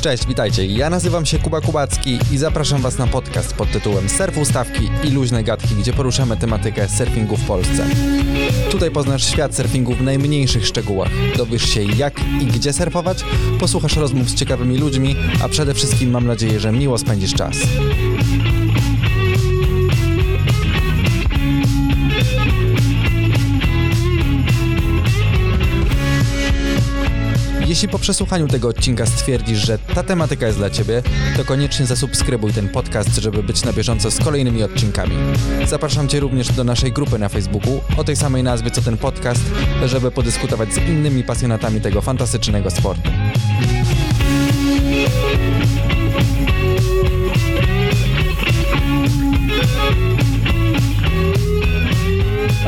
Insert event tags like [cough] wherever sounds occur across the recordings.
Cześć, witajcie. Ja nazywam się Kuba Kubacki i zapraszam Was na podcast pod tytułem Surf Ustawki i luźne gadki, gdzie poruszamy tematykę surfingu w Polsce. Tutaj poznasz świat surfingu w najmniejszych szczegółach. Dowiesz się jak i gdzie surfować, posłuchasz rozmów z ciekawymi ludźmi, a przede wszystkim mam nadzieję, że miło spędzisz czas. Jeśli po przesłuchaniu tego odcinka stwierdzisz, że ta tematyka jest dla Ciebie, to koniecznie zasubskrybuj ten podcast, żeby być na bieżąco z kolejnymi odcinkami. Zapraszam Cię również do naszej grupy na Facebooku o tej samej nazwie co ten podcast, żeby podyskutować z innymi pasjonatami tego fantastycznego sportu.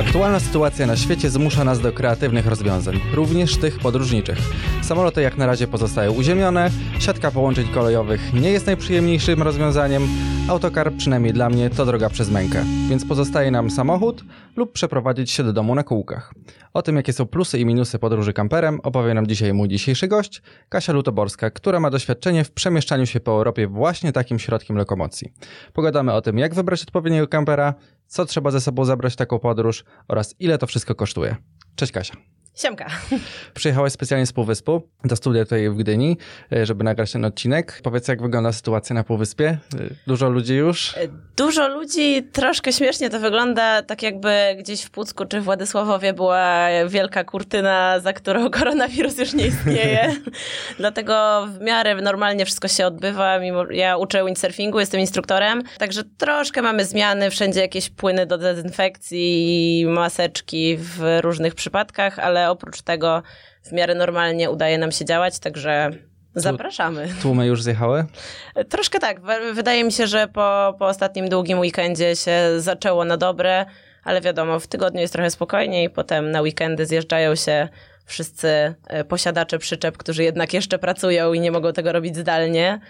Aktualna sytuacja na świecie zmusza nas do kreatywnych rozwiązań, również tych podróżniczych. Samoloty jak na razie pozostają uziemione, siatka połączeń kolejowych nie jest najprzyjemniejszym rozwiązaniem, autokar, przynajmniej dla mnie, to droga przez mękę, więc pozostaje nam samochód lub przeprowadzić się do domu na kółkach. O tym, jakie są plusy i minusy podróży kamperem, opowie nam dzisiaj mój dzisiejszy gość, Kasia Lutoborska, która ma doświadczenie w przemieszczaniu się po Europie właśnie takim środkiem lokomocji. Pogadamy o tym, jak wybrać odpowiedniego kampera, co trzeba ze sobą zabrać w taką podróż oraz ile to wszystko kosztuje. Cześć Kasia. Siemka. Przyjechałaś specjalnie z Półwyspu do studia tutaj w Gdyni, e, żeby nagrać ten odcinek. Powiedz, jak wygląda sytuacja na Półwyspie? E, Dużo ludzi już? Dużo ludzi, troszkę śmiesznie to wygląda, tak jakby gdzieś w Pucku czy w Władysławowie była wielka kurtyna, za którą [laughs] koronawirus już nie istnieje. [laughs] Dlatego w miarę normalnie wszystko się odbywa. Mimo, ja uczę windsurfingu, jestem instruktorem, także troszkę mamy zmiany, wszędzie jakieś płyny do dezynfekcji i maseczki w różnych przypadkach, ale oprócz tego w miarę normalnie udaje nam się działać, także zapraszamy. Tłumy już zjechały? Troszkę tak. Wydaje mi się, że po, po ostatnim długim weekendzie się zaczęło na dobre, ale wiadomo, w tygodniu jest trochę spokojniej, potem na weekendy zjeżdżają się wszyscy e, posiadacze przyczep, którzy jednak jeszcze pracują i nie mogą tego robić zdalnie.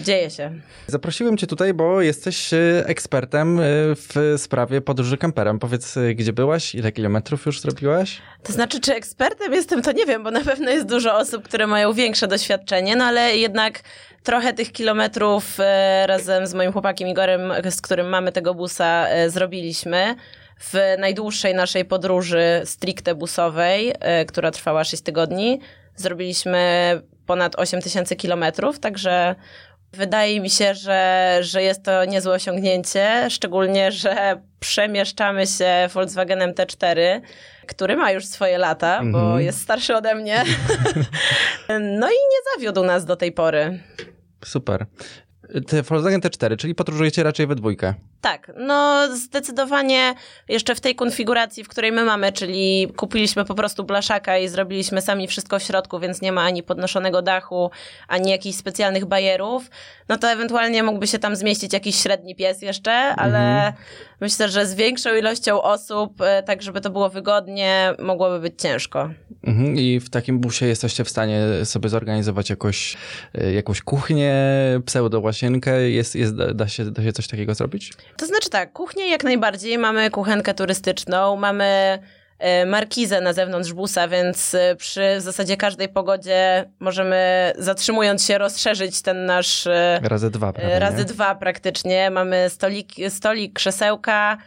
Dzieje się. Zaprosiłem cię tutaj, bo jesteś e, ekspertem e, w sprawie podróży kamperem. Powiedz, gdzie byłaś? Ile kilometrów już zrobiłaś? To znaczy, czy ekspertem jestem, to nie wiem, bo na pewno jest dużo osób, które mają większe doświadczenie, no ale jednak trochę tych kilometrów razem z moim chłopakiem Igorem, z którym mamy tego busa, zrobiliśmy. W najdłuższej naszej podróży stricte busowej, e, która trwała 6 tygodni, zrobiliśmy ponad 8 tysięcy kilometrów, także Wydaje mi się, że, że jest to niezłe osiągnięcie, szczególnie, że przemieszczamy się Volkswagenem T4, który ma już swoje lata, bo Mhm. jest starszy ode mnie. [laughs] no i nie zawiódł nas do tej pory. Super. Te Volkswagen T4, czyli podróżujecie raczej we dwójkę. Tak, no zdecydowanie jeszcze w tej konfiguracji, w której my mamy, czyli kupiliśmy po prostu blaszaka i zrobiliśmy sami wszystko w środku, więc nie ma ani podnoszonego dachu, ani jakichś specjalnych bajerów, no to ewentualnie mógłby się tam zmieścić jakiś średni pies jeszcze, ale myślę, że z większą ilością osób, e, tak żeby to było wygodnie, mogłoby być ciężko. Mhm. I w takim busie jesteście w stanie sobie zorganizować jakoś, e, jakąś kuchnię, pseudo-łazienkę. Jest, jest, da, da, się, da się coś takiego zrobić? To znaczy tak, kuchnię jak najbardziej, mamy kuchenkę turystyczną, mamy e, markizę na zewnątrz busa, więc e, przy w zasadzie każdej pogodzie możemy zatrzymując się rozszerzyć ten nasz e, Razy dwa, prawda? razy nie? dwa praktycznie. Mamy stolik, stolik, krzesełka.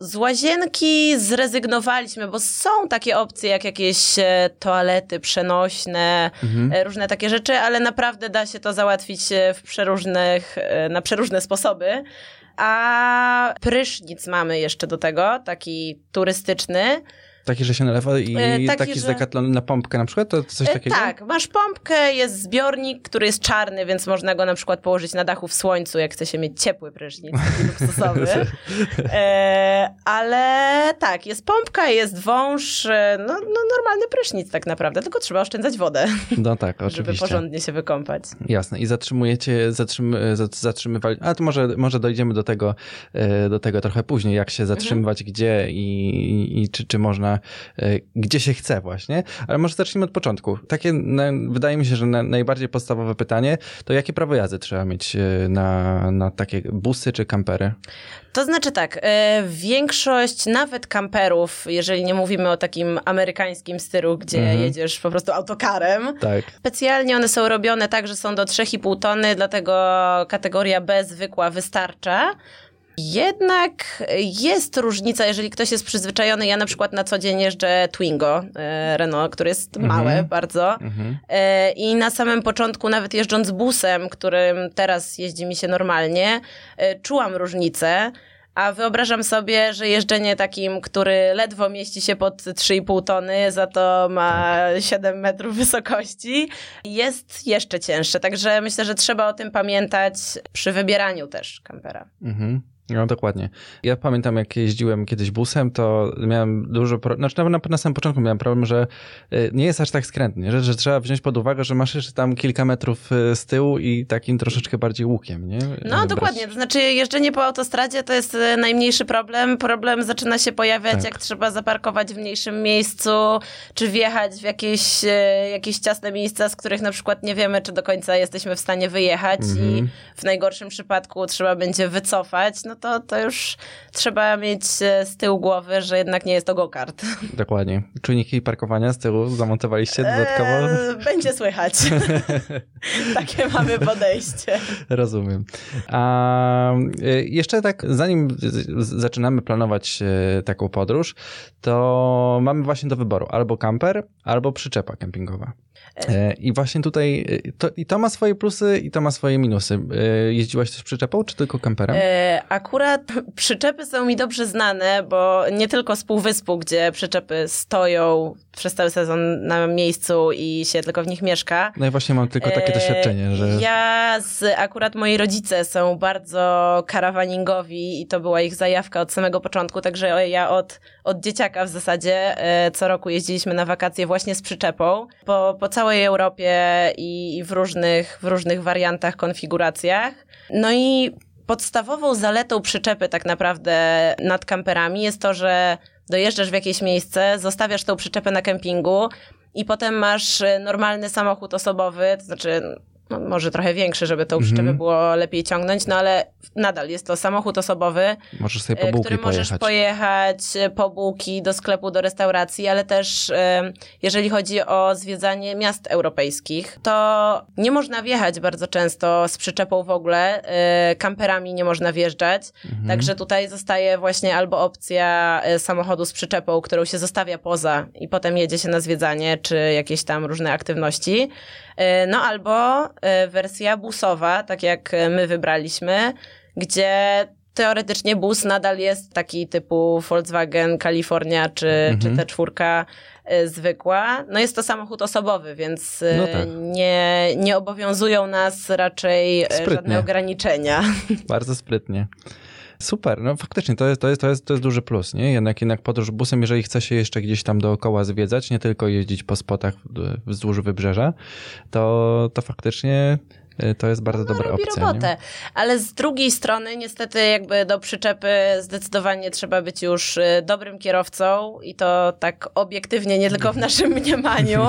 Z łazienki zrezygnowaliśmy, bo są takie opcje jak jakieś e, toalety przenośne, Mhm. e, różne takie rzeczy, ale naprawdę da się to załatwić e, w przeróżnych, na przeróżne sposoby. A prysznic mamy jeszcze do tego, taki turystyczny. Taki, że się nalewa i E, taki, taki z że- Decathlonu na pompkę na przykład? To coś E, takiego? Tak, masz pompkę, jest zbiornik, który jest czarny, więc można go na przykład położyć na dachu w słońcu, jak chce się mieć ciepły prysznic, luksusowy. [laughs] E, ale tak, jest pompka, jest wąż, e, no, no normalny prysznic tak naprawdę, tylko trzeba oszczędzać wodę, [laughs] No tak, żeby oczywiście. porządnie się wykąpać. Jasne. I zatrzymujecie, zatrzym, za- zatrzymywali, a to może, może dojdziemy do tego, do tego trochę później, jak się zatrzymywać, gdzie i, i czy, czy można na y, gdzie się chce właśnie. Ale może zacznijmy od początku. Takie, wydaje mi się, że na, najbardziej podstawowe pytanie to jakie prawo jazdy trzeba mieć y, na, na takie busy czy kampery? To znaczy tak, e, większość nawet kamperów, jeżeli nie mówimy o takim amerykańskim stylu, gdzie Mhm. jedziesz po prostu autokarem, Tak. specjalnie one są robione tak, że są do 3,5 tony, dlatego kategoria B zwykła wystarcza. Jednak jest różnica, jeżeli ktoś jest przyzwyczajony. Ja na przykład na co dzień jeżdżę Twingo e, Renault, który jest małe bardzo. Mhm. E, I na samym początku, nawet jeżdżąc busem, którym teraz jeździ mi się normalnie, e, czułam różnicę. A wyobrażam sobie, że jeżdżenie takim, który ledwo mieści się pod 3,5 tony, za to ma 7 metrów wysokości, jest jeszcze cięższe. Także myślę, że trzeba o tym pamiętać przy wybieraniu też kampera. Mhm. No dokładnie. Ja pamiętam, jak jeździłem kiedyś busem, to miałem dużo. Pro... Znaczy, na, na samym początku miałem problem, że y, nie jest aż tak skrętnie, że, że trzeba wziąć pod uwagę, że masz jeszcze tam kilka metrów y, z tyłu i takim troszeczkę bardziej łukiem, nie? No Brać- dokładnie, to znaczy jeżdżenie po autostradzie to jest e, najmniejszy problem. Problem zaczyna się pojawiać, Tak. jak trzeba zaparkować w mniejszym miejscu, czy wjechać w jakieś, jakieś ciasne miejsca, z których na przykład nie wiemy, czy do końca jesteśmy w stanie wyjechać i Mhm. w najgorszym przypadku trzeba będzie wycofać, no to, to już trzeba mieć e, z tyłu głowy, że jednak nie jest to go-kart. [laughs] Dokładnie. Czujniki parkowania z tyłu zamontowaliście dodatkowo? Eee, będzie słychać. [laughs] Takie mamy podejście. Rozumiem. A y, jeszcze tak, zanim zaczynamy planować taką podróż, to mamy właśnie do wyboru albo kamper, albo przyczepa kempingowa. E, I właśnie tutaj y, to, i to ma swoje plusy, i to ma swoje minusy. Jeździłaś też przyczepą, czy tylko kamperem? E, akurat [laughs] przyczepy są mi dobrze znane, bo nie tylko z Półwyspu, gdzie przyczepy stoją przez cały sezon na miejscu i się tylko w nich mieszka. No i właśnie mam tylko takie E, doświadczenie, że Ja z, akurat moi rodzice są bardzo karawaningowi i to była ich zajawka od samego początku, także ja od, od dzieciaka w zasadzie e, co roku jeździliśmy na wakacje właśnie z przyczepą po, po całej Europie i, i w, różnych, w różnych wariantach, konfiguracjach. No i podstawową zaletą przyczepy tak naprawdę nad kamperami jest to, że dojeżdżasz w jakieś miejsce, zostawiasz tą przyczepę na kempingu i potem masz normalny samochód osobowy, to znaczy no, może trochę większy, żeby tą przyczepę Mhm. było lepiej ciągnąć, no ale nadal jest to samochód osobowy, możesz sobie e, po bułki który możesz pojechać. pojechać e, po bułki do sklepu, do restauracji, ale też e, jeżeli chodzi o zwiedzanie miast europejskich, to nie można wjechać bardzo często z przyczepą w ogóle, kamperami nie można wjeżdżać, Mhm. także tutaj zostaje właśnie albo opcja samochodu z przyczepą, którą się zostawia poza i potem jedzie się na zwiedzanie, czy jakieś tam różne aktywności, no albo e, wersja busowa, tak jak e, my wybraliśmy, gdzie teoretycznie bus nadal jest taki typu Volkswagen California czy, Mhm. czy T4 y, zwykła. No jest to samochód osobowy, więc No tak. nie, nie obowiązują nas raczej Sprytnie. żadne ograniczenia. [laughs] Bardzo sprytnie. Super, no faktycznie to jest, to, jest, to, jest, to jest duży plus, nie? Jednak, jednak podróż busem, jeżeli chce się jeszcze gdzieś tam dookoła zwiedzać, nie tylko jeździć po spotach wzdłuż wybrzeża, to, to faktycznie to jest bardzo dobra No, robi opcja. robotę. Nie? Ale z drugiej strony, niestety, jakby do przyczepy zdecydowanie trzeba być już y, dobrym kierowcą i to tak obiektywnie, nie tylko w [laughs] naszym mniemaniu.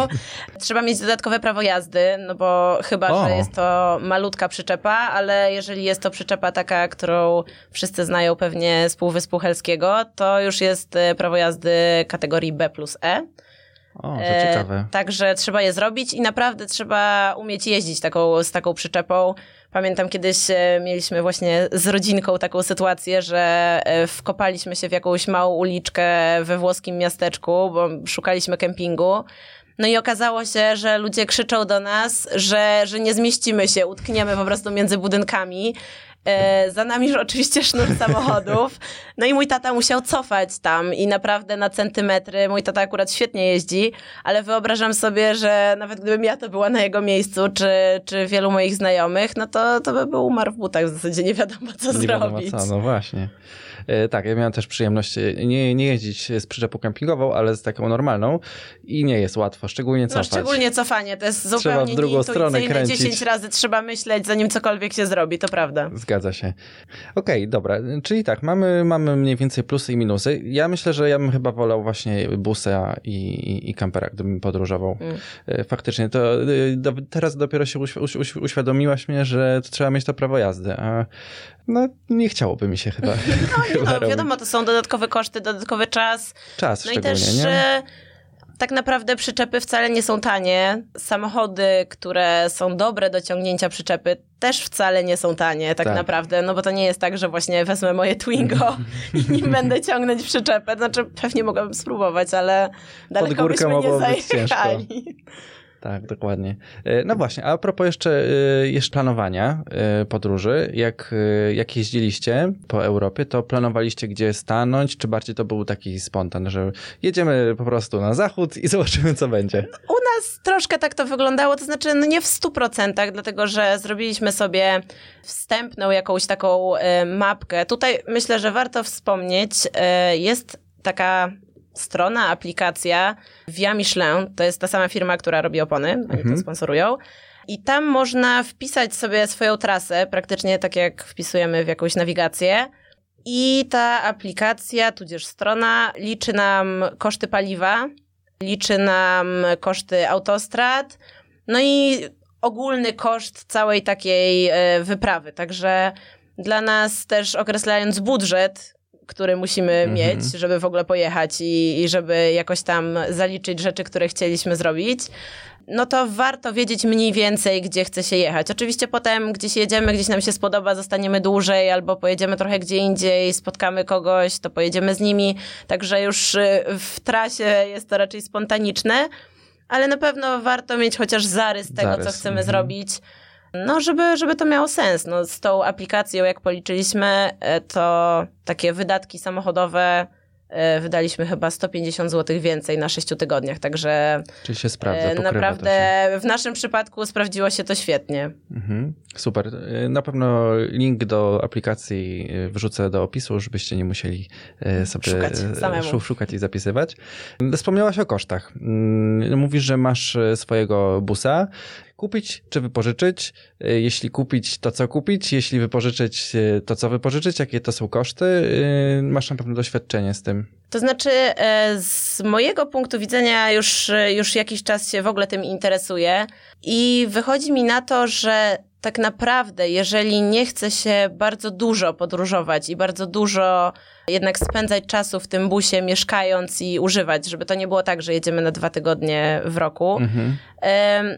trzeba mieć dodatkowe prawo jazdy, no bo chyba, O. że jest to malutka przyczepa, ale jeżeli jest to przyczepa taka, którą wszyscy znają pewnie z Półwyspu Helskiego, to już jest y, prawo jazdy kategorii B plus E. O, to E, ciekawe. Także trzeba je zrobić i naprawdę trzeba umieć jeździć taką, z taką przyczepą. Pamiętam kiedyś e, mieliśmy właśnie z rodzinką taką sytuację, że e, wkopaliśmy się w jakąś małą uliczkę we włoskim miasteczku, bo szukaliśmy kempingu. No i okazało się, że ludzie krzyczą do nas, że, że nie zmieścimy się, utkniemy po prostu między budynkami. E, za nami już oczywiście sznur samochodów. No i mój tata musiał cofać tam i naprawdę na centymetry. Mój tata akurat świetnie jeździ, ale wyobrażam sobie, że nawet gdybym ja to była na jego miejscu, czy, czy wielu moich znajomych, no to, to by był umarł w butach w zasadzie, nie wiadomo co nie wiadomo zrobić. co, no właśnie. E, Tak, ja miałem też przyjemność e, nie, nie jeździć z przyczepą kempingową, ale z taką normalną i nie jest łatwo, szczególnie No cofać. szczególnie cofanie, to jest Trzeba w zupełnie drugą stronę kręcić. 10 razy trzeba myśleć, zanim cokolwiek się zrobi, to prawda. Zgadza się. Okej, okay, dobra. Czyli tak, mamy, mamy mniej więcej plusy i minusy. Ja myślę, że ja bym chyba wolał właśnie busa i, i, i kampera, gdybym podróżował. Mm. E, faktycznie, to do, teraz dopiero się uś, uś, uświadomiłaś mnie, że trzeba mieć to prawo jazdy, a no nie chciałoby mi się chyba. No, [laughs] chyba no wiadomo, to są dodatkowe koszty, dodatkowy czas. Czas no szczególnie, i też, nie? tak naprawdę przyczepy wcale nie są tanie. Samochody, które są dobre do ciągnięcia przyczepy, też wcale nie są tanie, tak, tak, naprawdę. No bo to nie jest tak, że właśnie wezmę moje Twingo i nim [laughs] będę ciągnąć przyczepę. Znaczy, pewnie mogłabym spróbować, ale daleko byśmy nie zajechali. Tak, dokładnie. E, no właśnie, a propos jeszcze, e, jeszcze planowania e, podróży, jak, jak jeździliście po Europie, to planowaliście gdzie stanąć, czy bardziej to był taki spontan, że jedziemy po prostu na zachód i [laughs] zobaczymy co będzie? U nas troszkę tak to wyglądało, to znaczy no nie w stu procentach, dlatego że zrobiliśmy sobie wstępną jakąś taką mapkę. Tutaj myślę, że warto wspomnieć, jest taka strona, aplikacja Via Michelin, to jest ta sama firma, która robi opony, oni mhm. to sponsorują. I tam można wpisać sobie swoją trasę, praktycznie tak jak wpisujemy w jakąś nawigację. I ta aplikacja, tudzież strona, liczy nam koszty paliwa, liczy nam koszty autostrad, no i ogólny koszt całej takiej e, wyprawy. Także dla nas też określając budżet, który musimy mhm. mieć, żeby w ogóle pojechać i, i żeby jakoś tam zaliczyć rzeczy, które chcieliśmy zrobić no to warto wiedzieć mniej więcej, gdzie chce się jechać. Oczywiście potem gdzieś jedziemy, gdzieś nam się spodoba, zostaniemy dłużej albo pojedziemy trochę gdzie indziej, spotkamy kogoś, to pojedziemy z nimi. Także już y, w trasie jest to raczej spontaniczne, ale na pewno warto mieć chociaż zarys tego, zarys. co chcemy mhm. zrobić no, żeby, żeby to miało sens. No, z tą aplikacją, jak policzyliśmy, e, to takie wydatki samochodowe e, wydaliśmy chyba 150 zł więcej na 6 tygodniach, także Czyli się sprawdza, e, naprawdę się. w naszym przypadku sprawdziło się to świetnie. Mhm, super. Na pewno link do aplikacji wrzucę do opisu, żebyście nie musieli sobie szukać, szukać i zapisywać. Wspomniałaś o kosztach. Mm, mówisz, że masz swojego busa kupić czy wypożyczyć? E, jeśli kupić, to co kupić? Jeśli wypożyczyć, e, to co wypożyczyć? Jakie to są koszty? E, masz na pewno doświadczenie z tym. To znaczy, z mojego punktu widzenia już, już jakiś czas się w ogóle tym interesuję i wychodzi mi na to, że tak naprawdę, jeżeli nie chce się bardzo dużo podróżować i bardzo dużo jednak spędzać czasu w tym busie, mieszkając i używać, żeby to nie było tak, że jedziemy na dwa tygodnie w roku, mhm.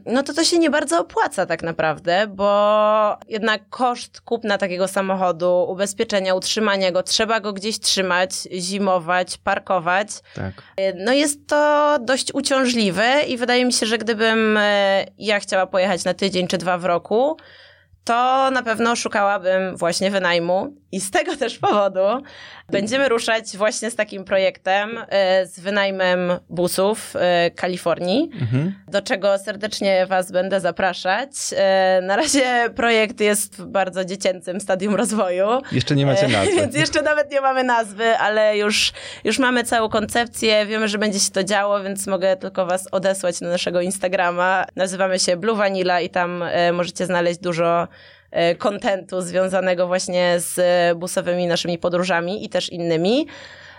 no to to się nie bardzo opłaca tak naprawdę, bo jednak koszt kupna takiego samochodu, ubezpieczenia, utrzymania go, trzeba go gdzieś trzymać, zimować, parkować. Tak. E, no jest to dość uciążliwe i wydaje mi się, że gdybym e, ja chciała pojechać na tydzień czy dwa w roku, to na pewno szukałabym właśnie wynajmu i z tego też powodu będziemy ruszać właśnie z takim projektem, e, z wynajmem busów e, Kalifornii, mhm. do czego serdecznie Was będę zapraszać. E, na razie projekt jest w bardzo dziecięcym stadium rozwoju. Jeszcze nie macie nazwy. Więc jeszcze nawet nie mamy nazwy, ale już, już mamy całą koncepcję, wiemy, że będzie się to działo, więc mogę tylko Was odesłać na naszego Instagrama. Nazywamy się Blue Vanilla i tam możecie znaleźć dużo kontentu związanego właśnie z busowymi naszymi podróżami i też innymi.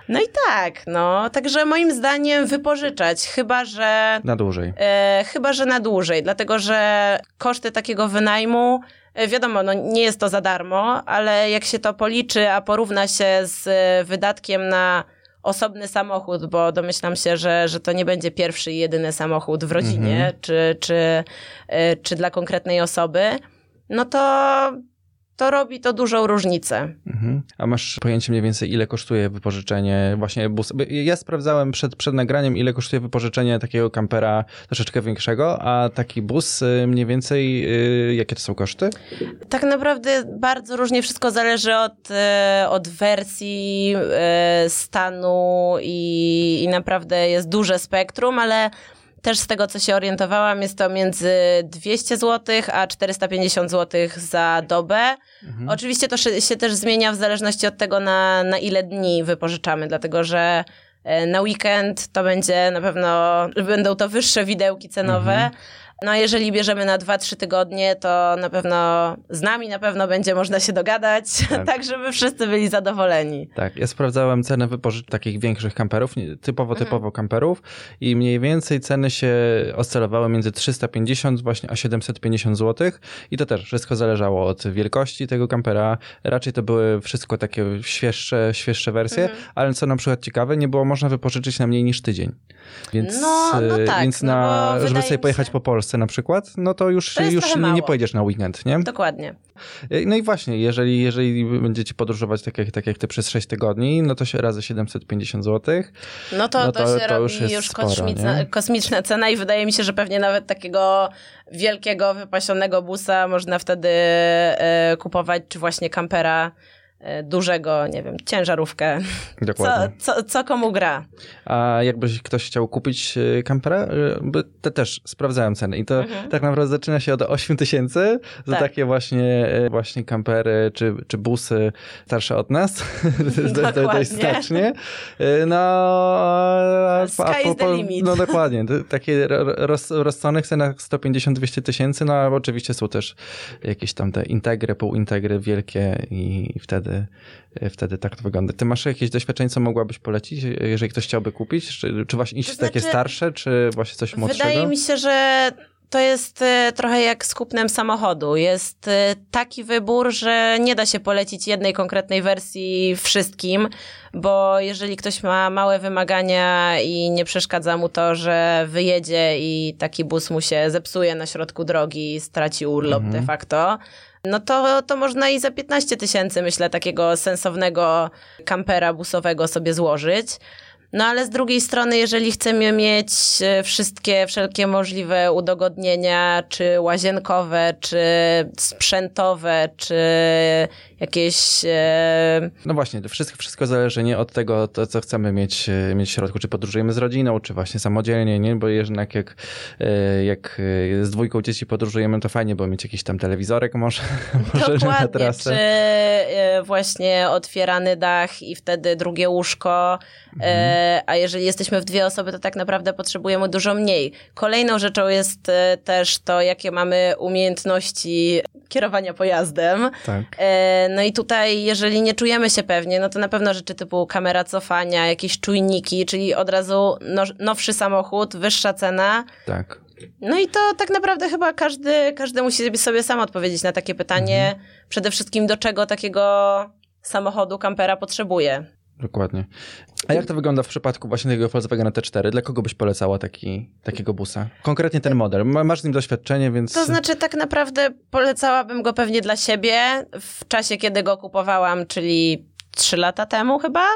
No i tak, no. Także moim zdaniem wypożyczać, chyba że. Na dłużej. E, chyba, że na dłużej, dlatego że koszty takiego wynajmu. E, wiadomo, no nie jest to za darmo, ale jak się to policzy, a porówna się z wydatkiem na osobny samochód, bo domyślam się, że, że to nie będzie pierwszy i jedyny samochód w rodzinie, mhm. czy, czy, e, czy dla konkretnej osoby no to to robi to dużą różnicę. Mhm. A masz pojęcie mniej więcej, ile kosztuje wypożyczenie właśnie busa? Ja sprawdzałem przed, przed nagraniem, ile kosztuje wypożyczenie takiego kampera troszeczkę większego, a taki bus y, mniej więcej, y, jakie to są koszty? Tak naprawdę bardzo różnie wszystko zależy od, y, od wersji, stanu i, i naprawdę jest duże spektrum, ale też z tego, co się orientowałam, jest to między 200 zł a 450 zł za dobę. Mhm. Oczywiście to się też zmienia w zależności od tego, na, na ile dni wypożyczamy, dlatego że e, na weekend to będzie na pewno, będą to wyższe widełki cenowe. Mhm No jeżeli bierzemy na 2-3 tygodnie, to na pewno z nami na pewno będzie można się dogadać, [laughs] tak, tak żeby wszyscy byli zadowoleni. Tak, ja sprawdzałem cenę wypożycz takich większych kamperów, typowo, typowo mhm. kamperów i mniej więcej ceny się oscylowały między 350 właśnie a 750 zł i to też wszystko zależało od wielkości tego kampera. Raczej to były wszystko takie świeższe, świeższe wersje, mhm. ale co na przykład ciekawe, nie było można wypożyczyć na mniej niż tydzień. Więc, no, no tak, więc no na, no żeby sobie pojechać po Polsce na przykład, no to już, to już nie, pojedziesz na weekend, nie? Dokładnie. E, no i właśnie, jeżeli, jeżeli będziecie podróżować tak jak, tak jak ty przez 6 tygodni, no to się razy 750 zł. No to, no to, to się to robi już, już sporo, kosmiczna, kosmiczna cena i wydaje mi się, że pewnie nawet takiego wielkiego, wypasionego busa można wtedy e, kupować, czy właśnie kampera dużego, nie wiem, ciężarówkę. Dokładnie. Co, co, co komu gra. A jakbyś ktoś chciał kupić e, kampera, e, to też sprawdzałem ceny i to mhm. tak naprawdę zaczyna się od 8 tysięcy za tak. takie właśnie, właśnie kampery czy, czy busy starsze od nas. [laughs] dość znacznie. No, a, Sky a po, po, no dokładnie. Takie roz, rozsądnych cenach 150-200 tysięcy, no a oczywiście są też jakieś tam te integry, półintegry wielkie i wtedy wtedy, e, wtedy tak to wygląda. Ty masz jakieś doświadczenie, co mogłabyś polecić, jeżeli ktoś chciałby kupić? Czy, czy właśnie iść to znaczy, takie starsze, czy właśnie coś młodszego? Wydaje mi się, że to jest e, trochę jak z kupnem samochodu. Jest e, taki wybór, że nie da się polecić jednej konkretnej wersji wszystkim, bo jeżeli ktoś ma małe wymagania i nie przeszkadza mu to, że wyjedzie i taki bus mu się zepsuje na środku drogi i straci urlop mhm. de facto, no to, to można i za 15 tysięcy, myślę, takiego sensownego kampera busowego sobie złożyć. No ale z drugiej strony, jeżeli chcemy mieć e, wszystkie, wszelkie możliwe udogodnienia, czy łazienkowe, czy sprzętowe, czy jakieś... E... No właśnie, to wszystko, wszystko zależy nie od tego, to, co chcemy mieć, e, mieć w środku, czy podróżujemy z rodziną, czy właśnie samodzielnie, nie? Bo jednak jak, jak z dwójką dzieci podróżujemy, to fajnie było mieć jakiś tam telewizorek może, [laughs] może na trasę. czy właśnie otwierany dach i wtedy drugie łóżko, mhm E, a jeżeli jesteśmy w dwie osoby, to tak naprawdę potrzebujemy dużo mniej. Kolejną rzeczą jest e, też to, jakie mamy umiejętności kierowania pojazdem. Tak. E, no i tutaj, jeżeli nie czujemy się pewnie, no to na pewno rzeczy typu kamera cofania, jakieś czujniki, czyli od razu nowszy samochód, wyższa cena. Tak. No i to tak naprawdę chyba każdy, każdy musi sobie sam odpowiedzieć na takie pytanie. Mhm. Przede wszystkim do czego takiego samochodu, kampera potrzebuje. Dokładnie. A jak to wygląda w przypadku właśnie tego Volkswagena T4? Dla kogo byś polecała taki, takiego busa? Konkretnie ten model. Masz z nim doświadczenie, więc... To znaczy tak naprawdę polecałabym go pewnie dla siebie w czasie, kiedy go kupowałam, czyli 3 lata temu chyba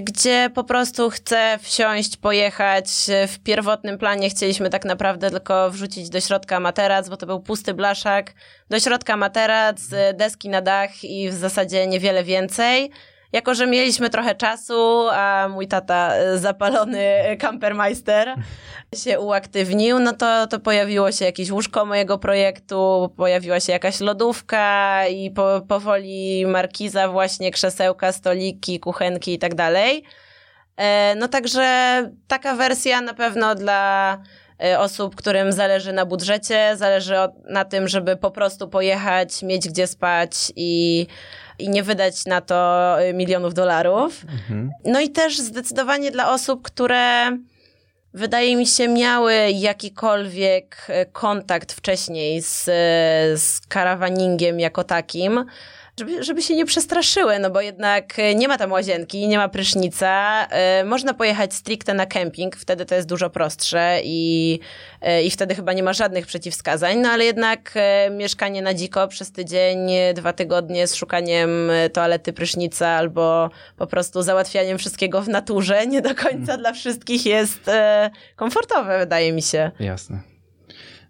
gdzie po prostu chcę wsiąść, pojechać. W pierwotnym planie chcieliśmy tak naprawdę tylko wrzucić do środka materac, bo to był pusty blaszak. Do środka materac, deski na dach i w zasadzie niewiele więcej. Jako, że mieliśmy trochę czasu, a mój tata, e, zapalony kampermeister, [laughs] się uaktywnił, no to, to pojawiło się jakieś łóżko mojego projektu, pojawiła się jakaś lodówka i po, powoli markiza, właśnie krzesełka, stoliki, kuchenki i tak dalej. E, no także taka wersja na pewno dla e, osób, którym zależy na budżecie, zależy na tym, żeby po prostu pojechać, mieć gdzie spać i i nie wydać na to y, milionów dolarów. Mhm. No i też zdecydowanie dla osób, które wydaje mi się miały jakikolwiek y, kontakt wcześniej z, z karawaningiem jako takim, żeby, żeby się nie przestraszyły, no bo jednak e, nie ma tam łazienki, nie ma prysznica. E, można pojechać stricte na kemping, wtedy to jest dużo prostsze i, e, i wtedy chyba nie ma żadnych przeciwwskazań, no ale jednak mieszkanie na dziko przez tydzień, dwa tygodnie z szukaniem toalety, prysznica albo po prostu załatwianiem wszystkiego w naturze nie do końca hmm. dla wszystkich jest komfortowe, wydaje mi się. Jasne.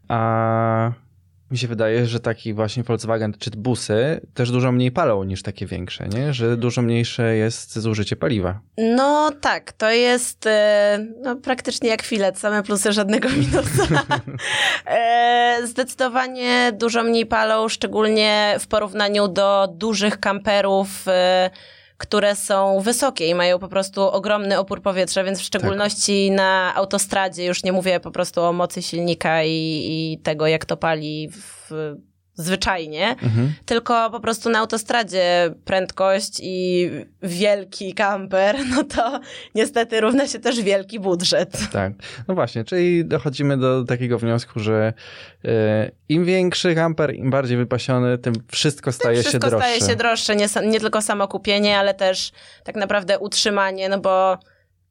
A mi się wydaje, że taki właśnie Volkswagen czy busy też dużo mniej palą niż takie większe, nie? Że dużo mniejsze jest zużycie paliwa. No tak, to jest e, no, praktycznie jak filet, same plusy, żadnego minusa. [laughs] E, zdecydowanie dużo mniej palą, szczególnie w porównaniu do dużych kamperów, e, które są wysokie i mają po prostu ogromny opór powietrza, więc w szczególności tak. na autostradzie, już nie mówię po prostu o mocy silnika i, i tego, jak to pali w zwyczajnie, mhm. tylko po prostu na autostradzie prędkość i wielki kamper, [laughs] no to niestety równa się też wielki budżet. Tak, no właśnie, czyli dochodzimy do takiego wniosku, że y, im większy kamper, im bardziej wypasiony, tym wszystko staje tym wszystko się droższe. Wszystko staje się droższe, nie, nie tylko samo kupienie, ale też tak naprawdę utrzymanie, no bo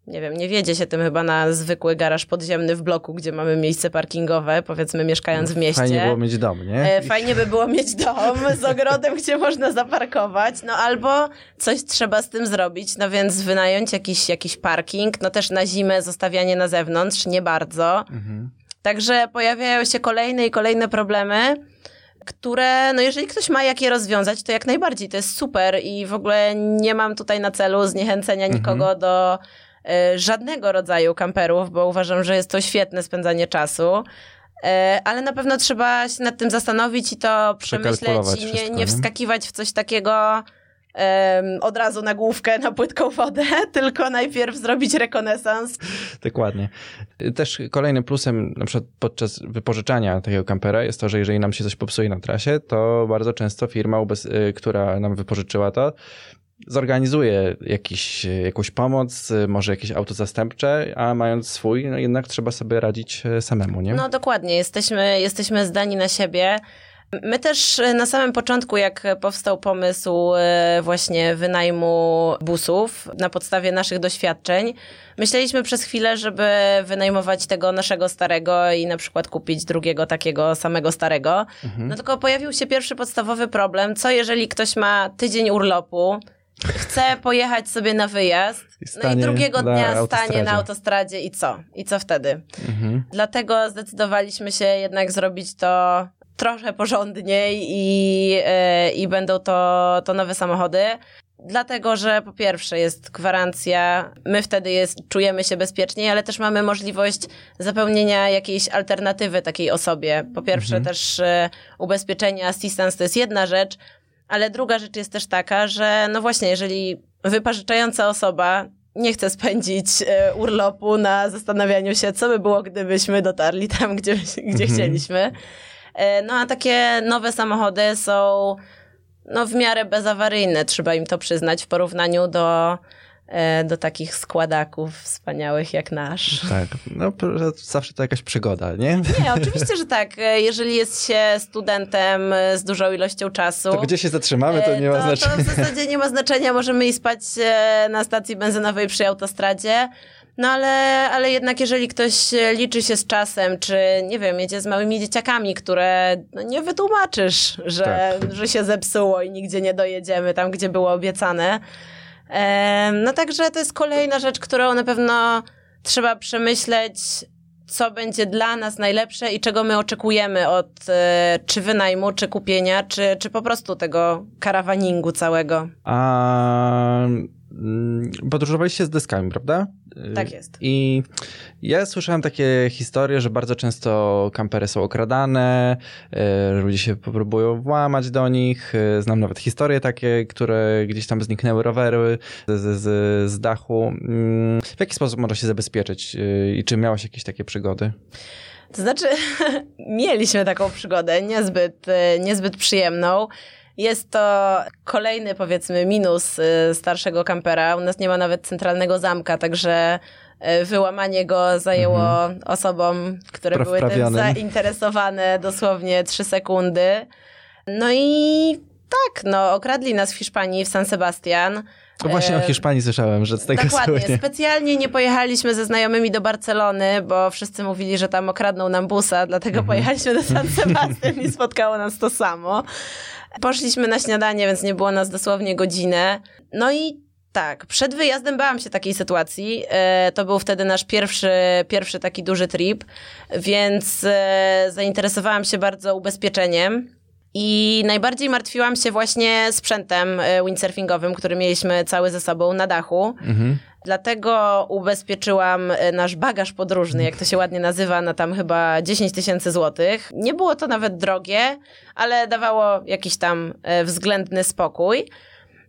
nie wiem, nie wiedzie się tym chyba na zwykły garaż podziemny w bloku, gdzie mamy miejsce parkingowe, powiedzmy mieszkając w mieście. Fajnie było mieć dom, nie? E, fajnie by było mieć dom z ogrodem, [laughs] gdzie można zaparkować, no albo coś trzeba z tym zrobić, no więc wynająć jakiś, jakiś parking, no też na zimę zostawianie na zewnątrz, nie bardzo. Mhm. Także pojawiają się kolejne i kolejne problemy, które, no jeżeli ktoś ma jak je rozwiązać, to jak najbardziej, to jest super i w ogóle nie mam tutaj na celu zniechęcenia nikogo mhm. do żadnego rodzaju kamperów, bo uważam, że jest to świetne spędzanie czasu. E, ale na pewno trzeba się nad tym zastanowić i to przemyśleć i nie, nie wskakiwać w coś takiego od razu na główkę, na płytką wodę, [laughs] tylko najpierw zrobić rekonesans. Dokładnie. Też kolejnym plusem na przykład podczas wypożyczania takiego kampera jest to, że jeżeli nam się coś popsuje na trasie, to bardzo często firma, y, która nam wypożyczyła to, zorganizuje jakiś, jakąś pomoc, może jakieś auto zastępcze, a mając swój, no jednak trzeba sobie radzić e, samemu, nie? No dokładnie, jesteśmy, jesteśmy zdani na siebie. My też na samym początku, jak powstał pomysł e, właśnie wynajmu busów na podstawie naszych doświadczeń, myśleliśmy przez chwilę, żeby wynajmować tego naszego starego i na przykład kupić drugiego takiego samego starego. Mhm. No tylko pojawił się pierwszy podstawowy problem, co jeżeli ktoś ma tydzień urlopu, chce pojechać sobie na wyjazd, no i drugiego dnia stanie na autostradzie i co? I co wtedy? Mhm. Dlatego zdecydowaliśmy się jednak zrobić to trochę porządniej i, yy, i będą to, to nowe samochody. Dlatego, że po pierwsze jest gwarancja, my wtedy jest, czujemy się bezpieczniej, ale też mamy możliwość zapełnienia jakiejś alternatywy takiej osobie. Po pierwsze mhm. też y, ubezpieczenie assistance to jest jedna rzecz, ale druga rzecz jest też taka, że no właśnie, jeżeli wypożyczająca osoba nie chce spędzić e, urlopu na zastanawianiu się, co by było, gdybyśmy dotarli tam, gdzie, gdzie mhm. chcieliśmy. E, no a takie nowe samochody są no, w miarę bezawaryjne, trzeba im to przyznać, w porównaniu do do takich składaków wspaniałych jak nasz. Tak, no zawsze to jakaś przygoda, nie? Nie, oczywiście, że tak. E, jeżeli jest się studentem z dużą ilością czasu. To gdzie się zatrzymamy, to nie ma to, znaczenia. To w zasadzie nie ma znaczenia, możemy i spać e, na stacji benzynowej przy autostradzie. No ale, ale jednak jeżeli ktoś liczy się z czasem, czy nie wiem, jedzie z małymi dzieciakami, które no, nie wytłumaczysz, że, tak. że się zepsuło i nigdzie nie dojedziemy tam, gdzie było obiecane, no także to jest kolejna rzecz, którą na pewno trzeba przemyśleć, co będzie dla nas najlepsze i czego my oczekujemy od e, czy wynajmu, czy kupienia, czy, czy po prostu tego karawaningu całego. A Mm, podróżowaliście z deskami, prawda? Tak jest. I ja słyszałem takie historie, że bardzo często kampery są okradane, e, ludzie się próbują włamać do nich. E, znam nawet historie takie, które gdzieś tam zniknęły rowery z, z, z dachu. Mm, w jaki sposób można się zabezpieczyć i czy miałeś jakieś takie przygody? To znaczy, [laughs] mieliśmy taką przygodę, niezbyt, niezbyt przyjemną. Jest to kolejny, powiedzmy, minus y, starszego kampera. U nas nie ma nawet centralnego zamka, także y, wyłamanie go zajęło mhm. osobom, które były tym zainteresowane dosłownie trzy sekundy. No i tak, no okradli nas w Hiszpanii, w San Sebastian. To właśnie o Hiszpanii słyszałem, że z tego Dokładnie. Słynie. Specjalnie nie pojechaliśmy ze znajomymi do Barcelony, bo wszyscy mówili, że tam okradną nam busa, dlatego mhm. pojechaliśmy do San Sebastian i spotkało nas to samo. Poszliśmy na śniadanie, więc nie było nas dosłownie godzinę. No i tak, przed wyjazdem bałam się takiej sytuacji. E, to był wtedy nasz pierwszy, pierwszy taki duży trip, więc e, zainteresowałam się bardzo ubezpieczeniem. I najbardziej martwiłam się właśnie sprzętem e, windsurfingowym, który mieliśmy cały ze sobą na dachu. Mhm. Dlatego ubezpieczyłam e, nasz bagaż podróżny, jak to się ładnie nazywa, na tam chyba 10 tysięcy złotych. Nie było to nawet drogie, ale dawało jakiś tam e, względny spokój.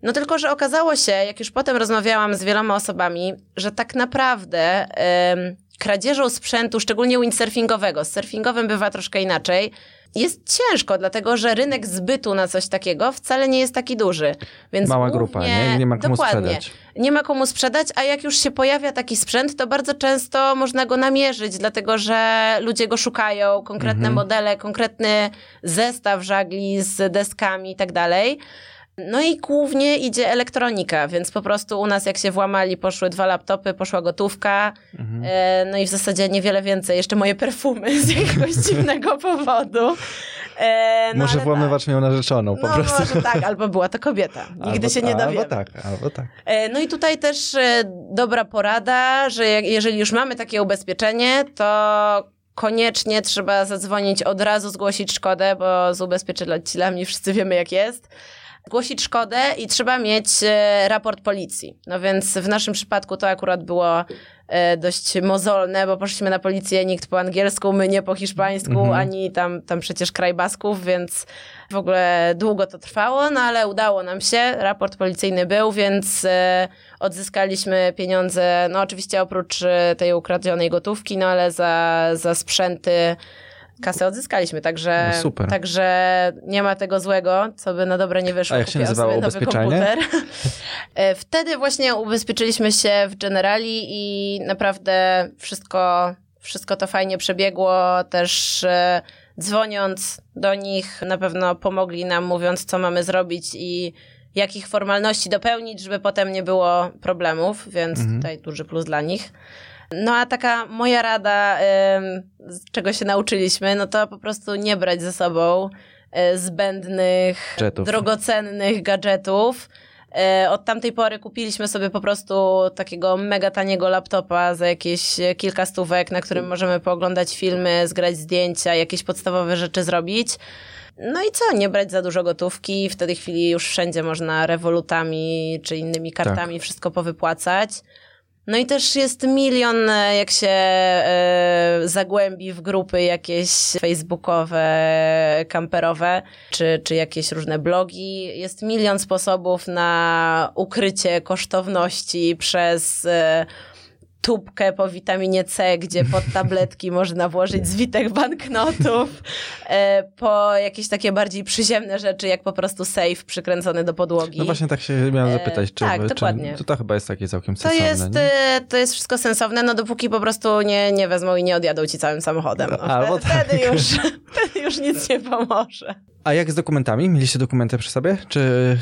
No tylko, że okazało się, jak już potem rozmawiałam z wieloma osobami, że tak naprawdę ym, kradzieżą sprzętu, szczególnie windsurfingowego, z surfingowym bywa troszkę inaczej, jest ciężko, dlatego że rynek zbytu na coś takiego wcale nie jest taki duży. Więc Mała głównie, grupa, nie? Nie ma komu dokładnie, sprzedać. Nie ma komu sprzedać, a jak już się pojawia taki sprzęt, to bardzo często można go namierzyć, dlatego że ludzie go szukają, konkretne Mhm. modele, konkretny zestaw żagli z deskami i tak dalej. No i głównie idzie elektronika, więc po prostu u nas jak się włamali, poszły dwa laptopy, poszła gotówka, Mhm. e, no i w zasadzie niewiele więcej, jeszcze moje perfumy z jakiegoś [laughs] dziwnego powodu. E, no Może ale włamywacz miał narzeczoną po tak. No prostu. może tak, albo była to kobieta. [laughs] Nigdy Albo- się nie dowiemy. Albo tak, albo tak. E, No i tutaj też e, dobra porada, że jak, jeżeli już mamy takie ubezpieczenie, to koniecznie trzeba zadzwonić od razu, zgłosić szkodę, bo z ubezpieczycielami wszyscy wiemy jak jest. Zgłosić szkodę i trzeba mieć e, raport policji. No więc w naszym przypadku to akurat było e, dość mozolne, bo poszliśmy na policję, nikt po angielsku, my nie po hiszpańsku, Mhm. ani tam, tam przecież kraj Basków, więc w ogóle długo to trwało, no ale udało nam się, raport policyjny był, więc e, odzyskaliśmy pieniądze, no oczywiście oprócz tej ukradzionej gotówki, no ale za, za sprzęty kasę odzyskaliśmy, także, No super. także nie ma tego złego, co by na dobre nie wyszło. A jak się nazywało ubezpieczenie? [laughs] Wtedy właśnie ubezpieczyliśmy się w Generali i naprawdę wszystko, wszystko to fajnie przebiegło. Też e, dzwoniąc do nich na pewno pomogli nam mówiąc, co mamy zrobić i jakich formalności dopełnić, żeby potem nie było problemów, więc Mhm. tutaj duży plus dla nich. No a taka moja rada, z czego się nauczyliśmy, no to po prostu nie brać ze sobą e, zbędnych, Gadżetów. drogocennych gadżetów. E, Od tamtej pory kupiliśmy sobie po prostu takiego mega taniego laptopa za jakieś kilka stówek, na którym możemy pooglądać filmy, zgrać zdjęcia, jakieś podstawowe rzeczy zrobić. No i co, nie brać za dużo gotówki, w tej chwili już wszędzie można rewolutami czy innymi kartami wszystko powypłacać. No i też jest milion, e, jak się e, zagłębi w grupy jakieś facebookowe, kamperowe, czy, czy jakieś różne blogi. Jest milion sposobów na ukrycie kosztowności przez e, tubkę po witaminie C, gdzie pod tabletki można włożyć zwitek banknotów, e, po jakieś takie bardziej przyziemne rzeczy, jak po prostu safe przykręcony do podłogi. No właśnie tak się miałem E, zapytać, czy, tak, czy dokładnie. to, to chyba jest takie całkiem To sensowne, jest, nie? e, to jest wszystko sensowne, no dopóki po prostu nie, nie wezmą i nie odjadą ci całym samochodem. No, Albo wtedy, wtedy, tak. już, [laughs] wtedy już nic nie pomoże. A jak z dokumentami? Mieliście dokumenty przy sobie? Czy,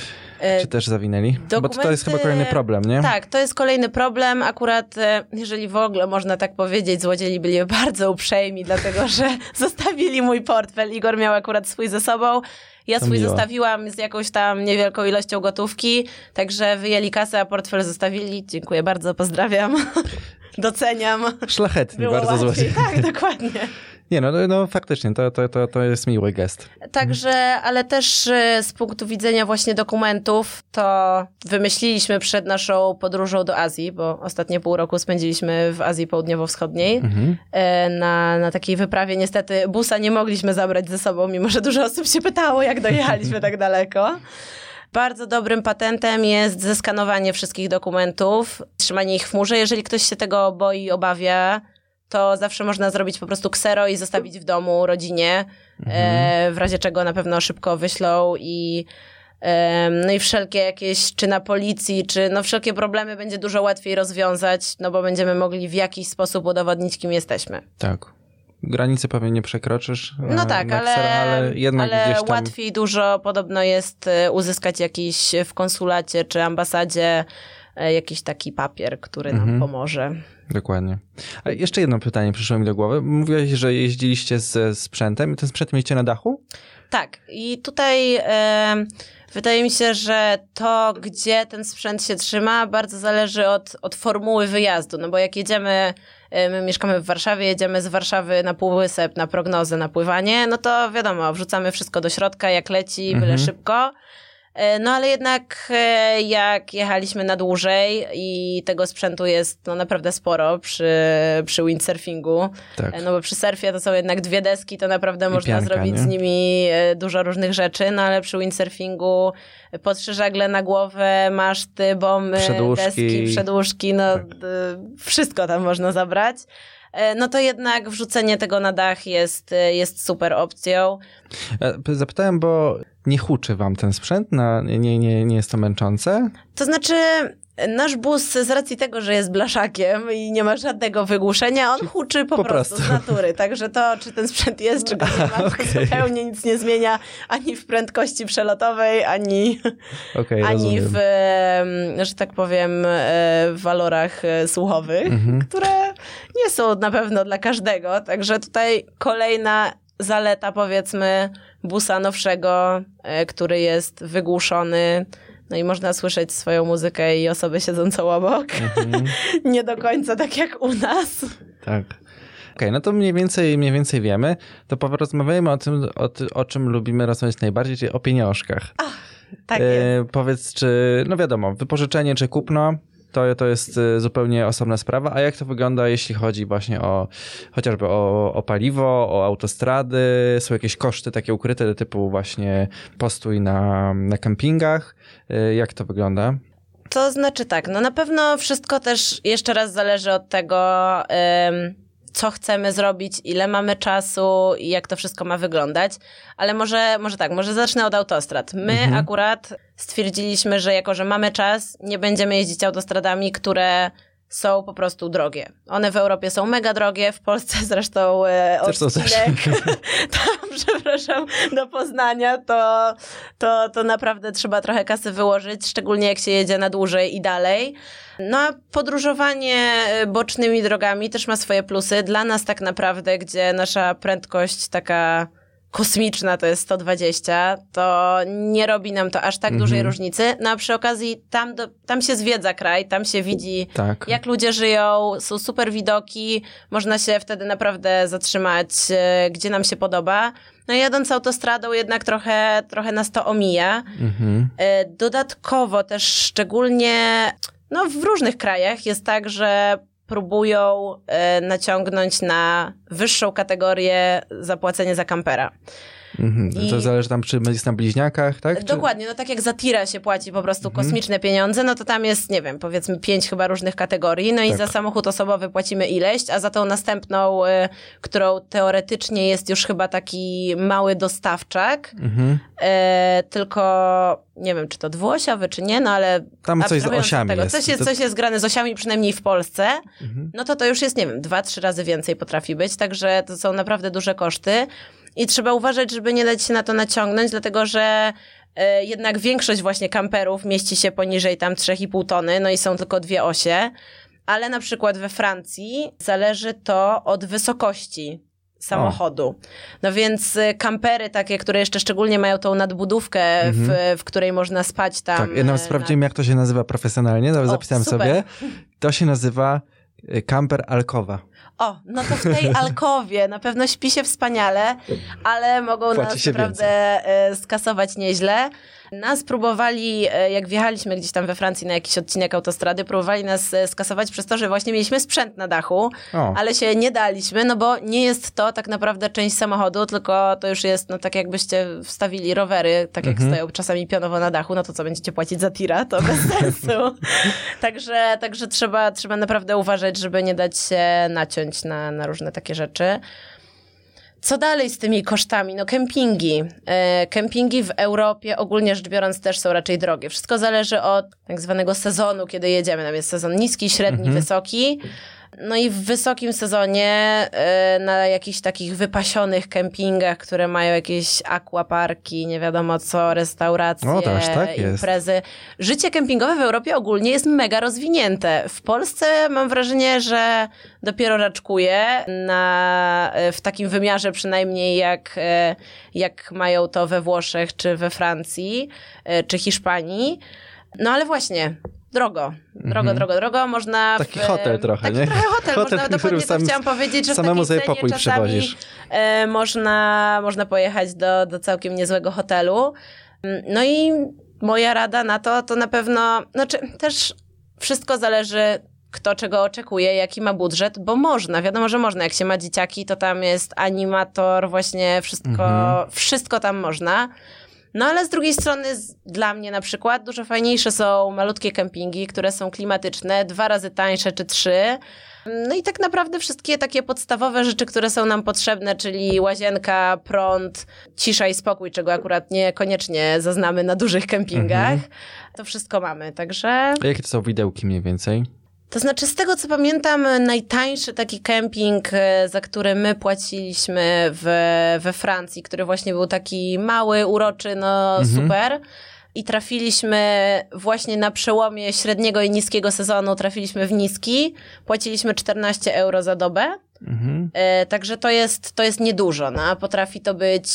czy też zawinęli? Bo to, jest chyba dokumenty- kolejny problem, nie? Tak, to jest kolejny problem. Akurat, e, jeżeli w ogóle można tak powiedzieć, złodziei byli [laughs] bardzo uprzejmi, dlatego że [laughs] zostawili mój portfel. Igor miał akurat swój ze sobą. Ja To swój miło. zostawiłam z jakąś tam niewielką ilością gotówki, także wyjęli kasę, a portfel zostawili. Dziękuję bardzo, pozdrawiam. [laughs] Doceniam. Szlachetni Było bardzo łatwiej. złodziej. Tak, dokładnie. Nie, no, no, no faktycznie, to, to, to, to jest miły gest. Także, ale też y, z punktu widzenia właśnie dokumentów, to wymyśliliśmy przed naszą podróżą do Azji, bo ostatnie pół roku spędziliśmy w Azji Południowo-Wschodniej. Mhm. E, Na, na takiej wyprawie niestety busa nie mogliśmy zabrać ze sobą, mimo że dużo osób się pytało, jak dojechaliśmy [laughs] tak daleko. Bardzo dobrym patentem jest zeskanowanie wszystkich dokumentów, trzymanie ich w chmurze. Jeżeli ktoś się tego boi, obawia, to zawsze można zrobić po prostu ksero i zostawić w domu rodzinie, e, w razie czego na pewno szybko wyślą i no i wszelkie jakieś, czy na policji, czy no wszelkie problemy będzie dużo łatwiej rozwiązać, no bo będziemy mogli w jakiś sposób udowodnić, kim jesteśmy. Tak. Granicy pewnie nie przekroczysz. No e, tak, na ale, ksero, ale jednak ale gdzieś tam... łatwiej dużo podobno jest e, uzyskać jakiś w konsulacie czy ambasadzie jakiś taki papier, który nam Mhm. pomoże. Dokładnie. A jeszcze jedno pytanie przyszło mi do głowy. Mówiłeś, że jeździliście ze sprzętem i ten sprzęt mieliście na dachu? Tak, i tutaj e, wydaje mi się, że to, gdzie ten sprzęt się trzyma, bardzo zależy od, od formuły wyjazdu. No bo jak jedziemy, e, my mieszkamy w Warszawie, jedziemy z Warszawy na Półwysep, na prognozę, na pływanie, no to wiadomo, wrzucamy wszystko do środka, jak leci, byle Mhm. szybko. E, no ale jednak e, jak jechaliśmy na dłużej i tego sprzętu jest no, naprawdę sporo przy, przy windsurfingu, Tak. E, no bo przy surfie to są jednak dwie deski, to naprawdę można pianka, zrobić nie? z nimi dużo różnych rzeczy, no ale przy windsurfingu po trzy żagle na głowę, maszty, bomby, Przedłużki. deski, przedłużki, no Tak. wszystko tam można zabrać. No to jednak wrzucenie tego na dach jest, jest super opcją. Zapytałem, bo nie huczy wam ten sprzęt? Na, nie, nie, nie jest to męczące? To znaczy, nasz bus z racji tego, że jest blaszakiem i nie ma żadnego wygłuszenia, on huczy po, po prostu, prostu. z natury. Także to, czy ten sprzęt jest, czy go nie ma, [laughs] Okej. zupełnie nic nie zmienia ani w prędkości przelotowej, ani, Okej, ani rozumiem. w, że tak powiem, e, w walorach e, słuchowych, Mhm. które nie są na pewno dla każdego. Także tutaj kolejna zaleta, powiedzmy, busa nowszego, e, który jest wygłuszony. No i można słyszeć swoją muzykę i osobę siedzącą obok. Mhm. [laughs] Nie do końca tak jak u nas. Tak. Okej, no to mniej więcej, mniej więcej wiemy. To porozmawiajmy o tym, o, o czym lubimy rozmawiać najbardziej, czyli o pieniążkach. Tak jest. E, powiedz, czy, no wiadomo, wypożyczenie czy kupno, to, to jest e, zupełnie osobna sprawa. A jak to wygląda, jeśli chodzi właśnie o chociażby o, o paliwo, o autostrady? Są jakieś koszty takie ukryte, typu właśnie postój na, na kempingach? E, Jak to wygląda? To znaczy tak, no na pewno wszystko też jeszcze raz zależy od tego, ym, co chcemy zrobić, ile mamy czasu i jak to wszystko ma wyglądać. Ale może, może tak, może zacznę od autostrad. My Mhm. akurat stwierdziliśmy, że jako, że mamy czas, nie będziemy jeździć autostradami, które są po prostu drogie. One w Europie są mega drogie, w Polsce [laughs] zresztą e, Zresztą odcinek [laughs] tam, przepraszam, do Poznania, to, to, to naprawdę trzeba trochę kasy wyłożyć, szczególnie jak się jedzie na dłużej i dalej. No a podróżowanie e, bocznymi drogami też ma swoje plusy. Dla nas tak naprawdę, gdzie nasza prędkość taka kosmiczna to jest 120, to nie robi nam to aż tak Mhm. dużej różnicy. No a przy okazji tam, do, tam się zwiedza kraj, tam się widzi Tak. jak ludzie żyją, są super widoki, można się wtedy naprawdę zatrzymać, e, gdzie nam się podoba. No jadąc autostradą jednak trochę, trochę nas to omija. Mhm. E, Dodatkowo też szczególnie no, w różnych krajach jest tak, że próbują e, naciągnąć na wyższą kategorię zapłacenie za kampera. Mhm. I- To zależy tam, czy jest na bliźniakach, tak? Dokładnie, no tak jak za tira się płaci po prostu Mhm. kosmiczne pieniądze, no to tam jest, nie wiem, powiedzmy pięć chyba różnych kategorii, no i Tak. za samochód osobowy płacimy ileś, a za tą następną, y, którą teoretycznie jest już chyba taki mały dostawczak, Mhm. e, tylko nie wiem, czy to dwuosiowy, czy nie, no ale Tam coś z osiami tego, jest. Coś jest, To- coś jest grane z osiami, przynajmniej w Polsce, Mhm. no to to już jest, nie wiem, dwa, trzy razy więcej potrafi być, także to są naprawdę duże koszty i trzeba uważać, żeby nie dać się na to naciągnąć, dlatego że e, jednak większość właśnie kamperów mieści się poniżej tam 3,5 tony, no i są tylko dwie osie, ale na przykład we Francji zależy to od wysokości samochodu. No więc y, kampery takie, które jeszcze szczególnie mają tą nadbudówkę, w, w której można spać tam. Mhm. Tak, ja nawet e, sprawdziłem, jak to się nazywa profesjonalnie, nawet O, zapisałem super. sobie. To się nazywa y, camper alkowa. O, no to w tej [laughs] alkowie na pewno śpi się wspaniale, ale mogą Płaci nas naprawdę e, skasować nieźle. Nas próbowali, e, jak wjechaliśmy gdzieś tam we Francji na jakiś odcinek autostrady, próbowali nas e, skasować przez to, że właśnie mieliśmy sprzęt na dachu, O, ale się nie daliśmy, no bo nie jest to tak naprawdę część samochodu, tylko to już jest, no tak jakbyście wstawili rowery, tak jak Mhm. stoją czasami pionowo na dachu, no to co, będziecie płacić za tira? To bez [laughs] sensu. także także trzeba, trzeba naprawdę uważać, żeby nie dać się naciąć na, na różne takie rzeczy. Co dalej z tymi kosztami? No kempingi. E, kempingi w Europie ogólnie rzecz biorąc też są raczej drogie. Wszystko zależy od tak zwanego sezonu, kiedy jedziemy. Tam jest sezon niski, średni, wysoki. No i w wysokim sezonie e, na jakichś takich wypasionych kempingach, które mają jakieś aquaparki, nie wiadomo co, restauracje, O, to aż tak jest. imprezy. Życie kempingowe w Europie ogólnie jest mega rozwinięte. W Polsce mam wrażenie, że dopiero raczkuje na, e, w takim wymiarze przynajmniej jak, e, jak mają to we Włoszech, czy we Francji, czy Hiszpanii. No ale właśnie, drogo. Drogo, Mhm. drogo, drogo. Można... Taki w, hotel trochę, taki nie? trochę hotel. Hotel, można, w dokładnie to sam- chciałam powiedzieć, że w samemu takiej sobie pokój czasami e, można, można pojechać do, do całkiem niezłego hotelu. Mm, No i moja rada na to, to na pewno, znaczy też wszystko zależy kto czego oczekuje, jaki ma budżet, bo można, wiadomo, że można. Jak się ma dzieciaki, to tam jest animator, właśnie wszystko, mhm. wszystko tam można. No ale z drugiej strony z, dla mnie na przykład dużo fajniejsze są malutkie kempingi, które są klimatyczne, dwa razy tańsze czy trzy. No i tak naprawdę wszystkie takie podstawowe rzeczy, które są nam potrzebne, czyli łazienka, prąd, cisza i spokój, czego akurat niekoniecznie zaznamy na dużych kempingach, mhm. to wszystko mamy, także... A jakie to są widełki mniej więcej? To znaczy, z tego co pamiętam, najtańszy taki kemping, e, za który my płaciliśmy w, we Francji, który właśnie był taki mały, uroczy, no mhm. super. I trafiliśmy właśnie na przełomie średniego i niskiego sezonu, trafiliśmy w niski. Płaciliśmy 14 euro za dobę. Mhm. E, także to jest, to jest niedużo. No. Potrafi to być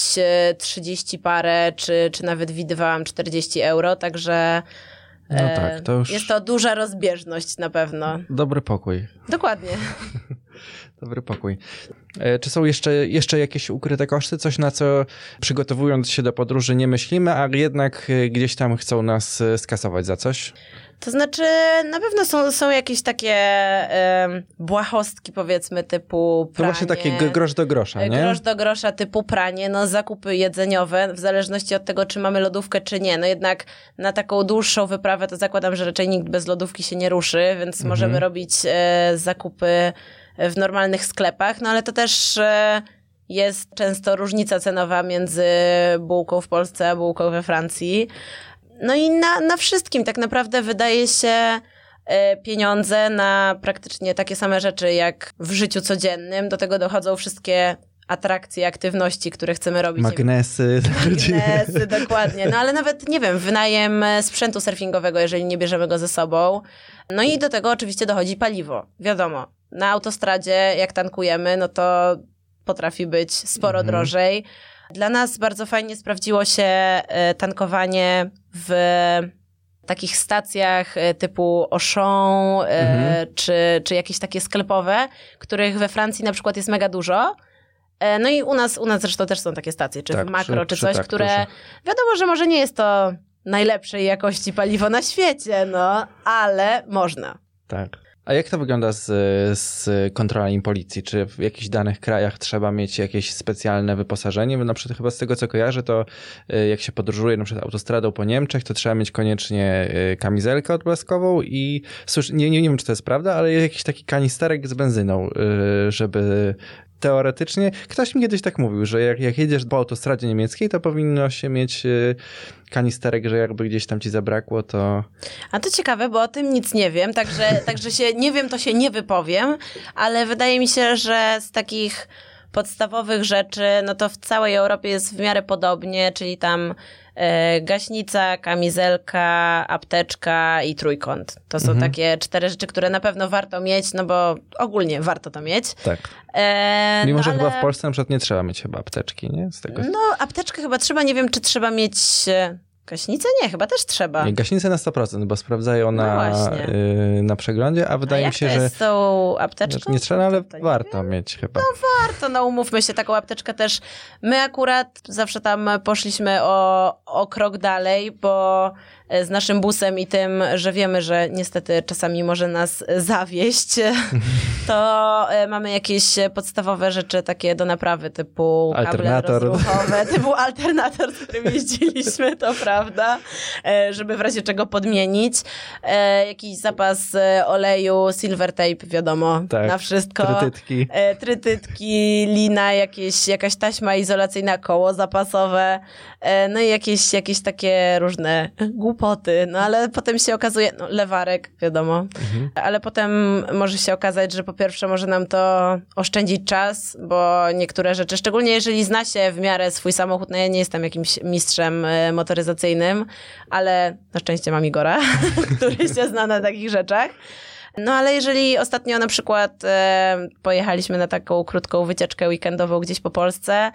30 e, parę, czy, czy nawet widywałam 40 euro, także no tak, e, to już... Jest to duża rozbieżność na pewno. Dobry pokój. Dokładnie. [laughs] Dobry pokój. E, czy są jeszcze, jeszcze jakieś ukryte koszty? Coś, na co przygotowując się do podróży nie myślimy, a jednak e, gdzieś tam chcą nas skasować za coś? To znaczy, na pewno są, są jakieś takie um, błahostki, powiedzmy, typu pranie. To właśnie takie grosz do grosza, nie? Grosz do grosza typu pranie, no zakupy jedzeniowe, w zależności od tego, czy mamy lodówkę, czy nie. No jednak na taką dłuższą wyprawę to zakładam, że raczej nikt bez lodówki się nie ruszy, więc mhm. możemy robić e, zakupy w normalnych sklepach, no ale to też... E, jest często różnica cenowa między bułką w Polsce a bułką we Francji. No i na, na wszystkim tak naprawdę wydaje się e, pieniądze na praktycznie takie same rzeczy jak w życiu codziennym. Do tego dochodzą wszystkie atrakcje, aktywności, które chcemy robić. Magnesy. [laughs] Magnesy, dokładnie. No ale nawet, nie wiem, wynajem sprzętu surfingowego, jeżeli nie bierzemy go ze sobą. No i do tego oczywiście dochodzi paliwo. Wiadomo, na autostradzie jak tankujemy, no to potrafi być sporo mhm. drożej. Dla nas bardzo fajnie sprawdziło się e, tankowanie w takich stacjach e, typu Auchan e, mhm. czy, czy jakieś takie sklepowe, których we Francji na przykład jest mega dużo. No i u nas, u nas zresztą też są takie stacje, czy tak, w makro, przy, czy coś, które wiadomo, że może nie jest to najlepszej jakości paliwo na świecie, no, ale można. Tak. A jak to wygląda z, z policji? Czy w jakichś danych krajach trzeba mieć jakieś specjalne wyposażenie? Na przykład chyba z tego co kojarzę, to y, jak się podróżuje na przykład autostradą po Niemczech, to trzeba mieć koniecznie y, kamizelkę odblaskową i nie, nie, nie wiem czy to jest prawda, ale jakiś taki kanisterek z benzyną, y, żeby teoretycznie, ktoś mi kiedyś tak mówił, że jak, jak jedziesz po autostradzie niemieckiej, to powinno się mieć y, kanisterek, że jakby gdzieś tam ci zabrakło, to... A to ciekawe, bo o tym nic nie wiem, także, [laughs] także się nie wiem, to się nie wypowiem, ale wydaje mi się, że z takich podstawowych rzeczy, no to w całej Europie jest w miarę podobnie, czyli tam gaśnica, kamizelka, apteczka i trójkąt. To są mhm. takie cztery rzeczy, które na pewno warto mieć, no bo ogólnie warto to mieć. Tak. E, Mimo, no że ale... chyba w Polsce na przykład nie trzeba mieć chyba apteczki, nie? Z tego... No, apteczkę chyba trzeba, nie wiem, czy trzeba mieć e, Gaśnicę? Nie, chyba też trzeba. Nie, gaśnicę na 100%, bo sprawdzają na, no yy, na przeglądzie, a wydaje a mi się, że... z tą apteczką? Nie trzeba, ale warto mieć chyba. No warto, no umówmy się, taką apteczkę też. My akurat zawsze tam poszliśmy o, o krok dalej, bo z naszym busem i tym, że wiemy, że niestety czasami może nas zawieść, [laughs] to e, mamy jakieś podstawowe rzeczy takie do naprawy typu alternator. kable rozruchowe, typu [laughs] alternator, z którym jeździliśmy, to prawda, [laughs] e, żeby w razie czego podmienić. E, jakiś zapas oleju, silver tape, wiadomo, tak, na wszystko. Trytytki. Trytytki, lina, jakieś, jakaś taśma izolacyjna, koło zapasowe, no i jakieś, jakieś takie różne głupoty no ale potem się okazuje, no lewarek, wiadomo, mhm. ale potem może się okazać, że po pierwsze może nam to oszczędzić czas, bo niektóre rzeczy, szczególnie jeżeli zna się w miarę swój samochód, no ja nie jestem jakimś mistrzem e, ale na szczęście mam Igora, [laughs] który się zna na takich rzeczach. No ale jeżeli ostatnio na przykład e, pojechaliśmy na taką krótką wycieczkę weekendową gdzieś po Polsce,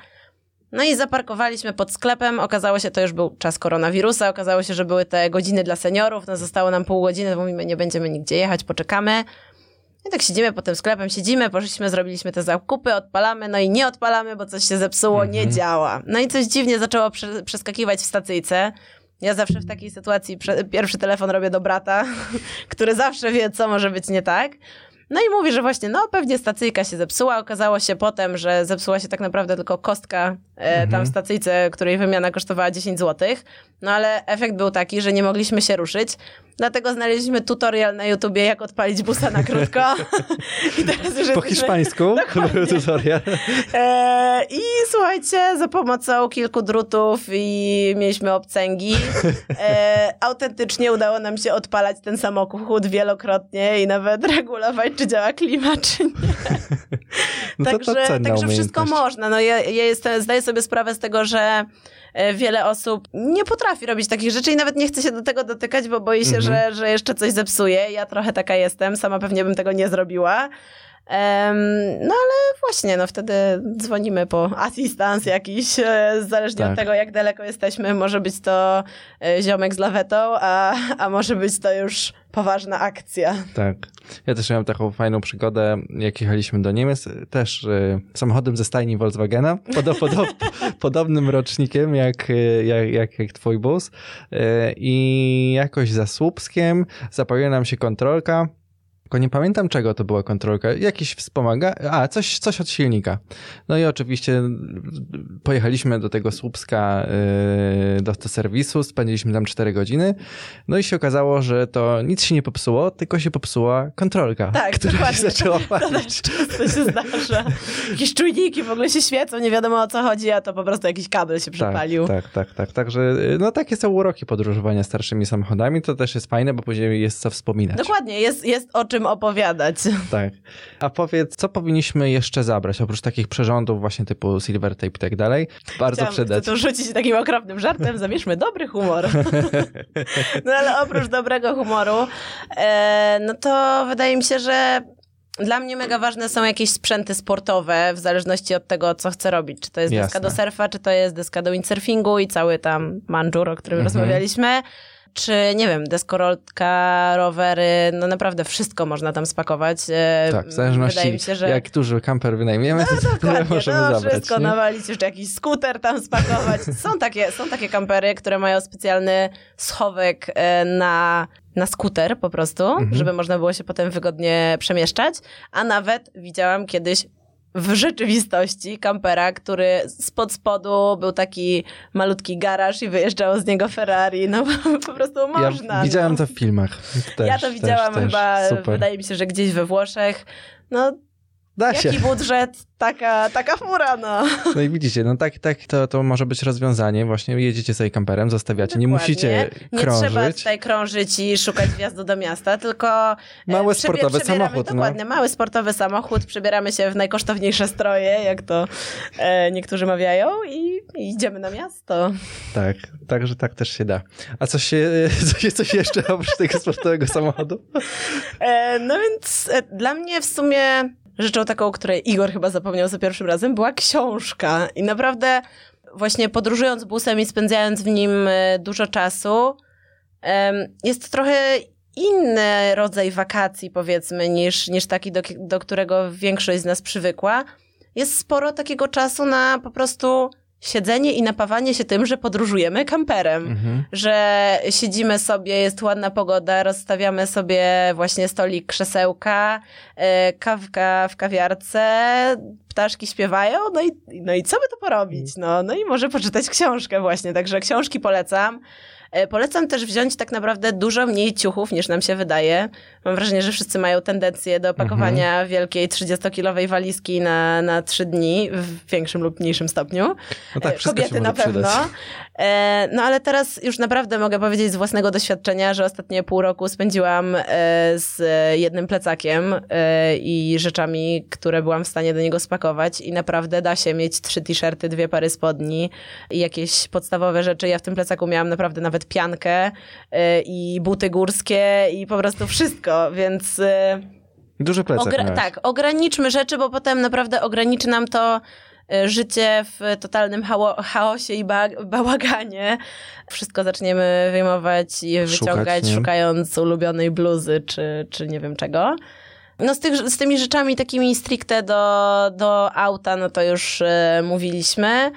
no i zaparkowaliśmy pod sklepem. Okazało się, to już był czas koronawirusa. Okazało się, że były te godziny dla seniorów. No zostało nam pół godziny. Mówimy, nie będziemy nigdzie jechać, poczekamy. I tak siedzimy pod tym sklepem, siedzimy, poszliśmy, zrobiliśmy te zakupy, odpalamy, no i nie odpalamy, bo coś się zepsuło, nie mhm. działa. No i coś dziwnie zaczęło przeskakiwać w stacyjce. Ja zawsze w takiej sytuacji pierwszy telefon robię do brata, [laughs] który zawsze wie, co może być nie tak. No i mówi, że właśnie, no pewnie stacyjka się zepsuła. Okazało się potem, że zepsuła się tak naprawdę tylko kostka e, tam w stacyjce, której wymiana kosztowała 10 zł. No ale efekt był taki, że nie mogliśmy się ruszyć. Dlatego znaleźliśmy tutorial na YouTubie, jak odpalić busa na krótko. [laughs] I teraz już Po hiszpańsku [laughs] Dokładnie. tutorial. E, I słuchajcie, za pomocą kilku drutów i mieliśmy obcęgi, e, autentycznie udało nam się odpalać ten samochód wielokrotnie i nawet [laughs] regulować, czy działa klima, czy nie. [laughs] No także także wszystko można. No ja, ja jestem, zdaję sobie sprawę z tego, że e, wiele osób nie potrafi robić takich rzeczy i nawet nie chce się do tego dotykać, bo boi się, Mhm. że, że jeszcze coś zepsuje. Ja trochę taka jestem, sama pewnie bym tego nie zrobiła. No ale właśnie, no wtedy dzwonimy po asystans jakiś, e, zależnie Tak. od tego, jak daleko jesteśmy. Może być to e, ziomek z lawetą, a, a może być to już poważna akcja. Tak. Ja też miałem taką fajną przygodę, jak jechaliśmy do Niemiec, też y, samochodem ze stajni Volkswagena, podo, [laughs] podo, podobnym rocznikiem jak, jak, jak, jak twój bus. Y, I jakoś za Słupskiem zapaliła nam się kontrolka. Tylko nie pamiętam czego to była kontrolka. Jakiś wspomaga... A, coś, coś od silnika. No i oczywiście pojechaliśmy do tego Słupska y, do, serwisu, spędziliśmy tam 4 godziny. No i się okazało, że to nic się nie popsuło, tylko się popsuła kontrolka, Tak, która dokładnie. się [laughs] zaczęła To palić. też często się zdarza. Jakieś czujniki w ogóle się świecą, nie wiadomo o co chodzi, a to po prostu jakiś kabel się przepalił. Tak, tak, tak, tak. Także y, no takie są uroki podróżowania starszymi samochodami. To też jest fajne, bo później jest co wspominać. Dokładnie, jest, jest o czym opowiadać. Tak. A powiedz, co powinniśmy jeszcze zabrać, oprócz takich przyrządów właśnie typu silver tape i tak dalej? Bardzo Chciałam przydać. tu rzucić takim okropnym żartem, zamierzmy dobry humor. [laughs] No ale oprócz dobrego humoru, e, no to wydaje mi się, że dla mnie mega ważne są jakieś sprzęty sportowe, w zależności od tego, co chcę robić. Czy to jest deska Jasne. do surfa, czy to jest deska do windsurfingu i cały tam manżur, o którym Mhm. rozmawialiśmy. Czy, nie wiem, deskorolka, rowery, no naprawdę wszystko można tam spakować. E, Tak, w zależności Wydaje mi się, że... jak duży kamper wynajmiemy, to [laughs] tyle możemy no, zabrać. wszystko nie? nawalić, jeszcze jakiś skuter tam spakować. [laughs] Są takie, są takie kampery, które mają specjalny schowek e, na, na skuter po prostu, Mhm. żeby można było się potem wygodnie przemieszczać. A nawet widziałam kiedyś w rzeczywistości kampera, który spod spodu był taki malutki garaż i wyjeżdżało z niego Ferrari. No [laughs] po prostu można. Ja widziałem no. to w filmach. Też, ja to widziałam też, chyba. Super. wydaje mi się, że gdzieś we Włoszech. No, Da się. jaki budżet, taka, taka fura, no. No i widzicie, no tak, tak to, to może być rozwiązanie. Właśnie jedziecie sobie kamperem, zostawiacie, nie Dokładnie. musicie Nie trzeba krążyć. tutaj krążyć i szukać wjazdu do miasta, tylko e, Mały sportowy samochód, no. Dokładnie, mały sportowy samochód, przebieramy się w najkosztowniejsze stroje, jak to e, niektórzy mawiają i, i idziemy na miasto. Tak, także tak też się da. A coś, się, [laughs] coś, coś jeszcze oprócz tego sportowego samochodu? E, no więc e, dla mnie w sumie rzeczą taką, o której Igor chyba zapomniał za pierwszym razem, była książka. I naprawdę właśnie podróżując busem i spędzając w nim e, dużo czasu, jest trochę inny rodzaj wakacji, powiedzmy, niż, niż taki, do, do którego większość z nas przywykła. Jest sporo takiego czasu na po prostu siedzenie i napawanie się tym, że podróżujemy kamperem Mhm. że siedzimy sobie, jest ładna pogoda, rozstawiamy sobie właśnie stolik, krzesełka, e, kawka w kawiarce, ptaszki śpiewają, no i, no i co by to porobić? No, no i może poczytać książkę właśnie, także książki polecam. E, Polecam też wziąć tak naprawdę dużo mniej ciuchów niż nam się wydaje. Mam wrażenie, że wszyscy mają tendencję do pakowania wielkiej 30-kilowej walizki na, na 3 dni w większym lub mniejszym stopniu. No tak, E, Kobiety na pewno. przydać. E, No ale teraz już naprawdę mogę powiedzieć z własnego doświadczenia, że ostatnie pół roku spędziłam e, z jednym plecakiem e, i rzeczami, które byłam w stanie do niego spakować i naprawdę da się mieć trzy t-shirty, dwie pary spodni i jakieś podstawowe rzeczy. Ja w tym plecaku miałam naprawdę nawet piankę i buty górskie i po prostu wszystko, więc... Duży plecak Ogra- tak, ograniczmy rzeczy, bo potem naprawdę ograniczy nam to życie w totalnym chaosie i ba- bałaganie. Wszystko zaczniemy wyjmować i Szukać, wyciągać, nie? szukając ulubionej bluzy czy, czy nie wiem czego. No z, tych, z tymi rzeczami takimi stricte do, do auta, no to już e, mówiliśmy.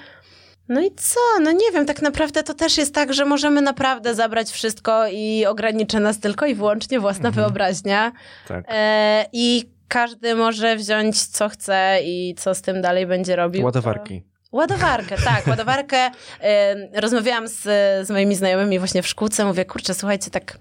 No i co? No nie wiem, tak naprawdę to też jest tak, że możemy naprawdę zabrać wszystko i ograniczy nas tylko i wyłącznie własna Mhm. wyobraźnia. Tak. E, I każdy może wziąć co chce i co z tym dalej będzie robił. Ładowarki. Ładowarkę, tak, [laughs] ładowarkę. Rozmawiałam z, z moimi znajomymi właśnie w szkółce, mówię, kurczę, słuchajcie, tak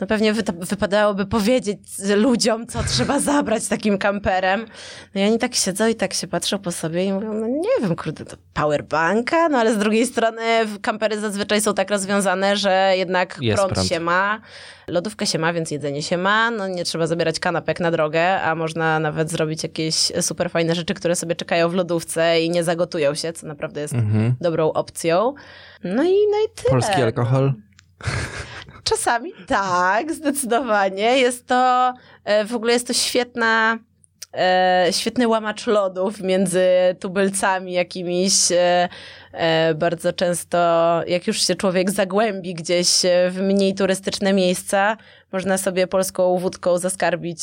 no pewnie wypadałoby powiedzieć ludziom, co trzeba zabrać takim kamperem. No i oni tak siedzą i tak się patrzą po sobie i mówią, no nie wiem, kurde, to powerbanka, no ale z drugiej strony kampery zazwyczaj są tak rozwiązane, że jednak Jest prąd, prąd. się ma, lodówkę się ma, więc jedzenie się ma, no nie trzeba zabierać kanapek na drogę, a można nawet zrobić jakieś super fajne rzeczy, które sobie czekają w lodówce i nie zagotują się, co naprawdę jest Mhm. dobrą opcją. No i, no i tyle. Polski alkohol. Czasami tak, zdecydowanie. Jest to, e, w ogóle jest to świetna, e, świetny łamacz lodów między tubylcami jakimiś. E, e, bardzo często, jak już się człowiek zagłębi gdzieś w mniej turystyczne miejsca, można sobie polską wódką zaskarbić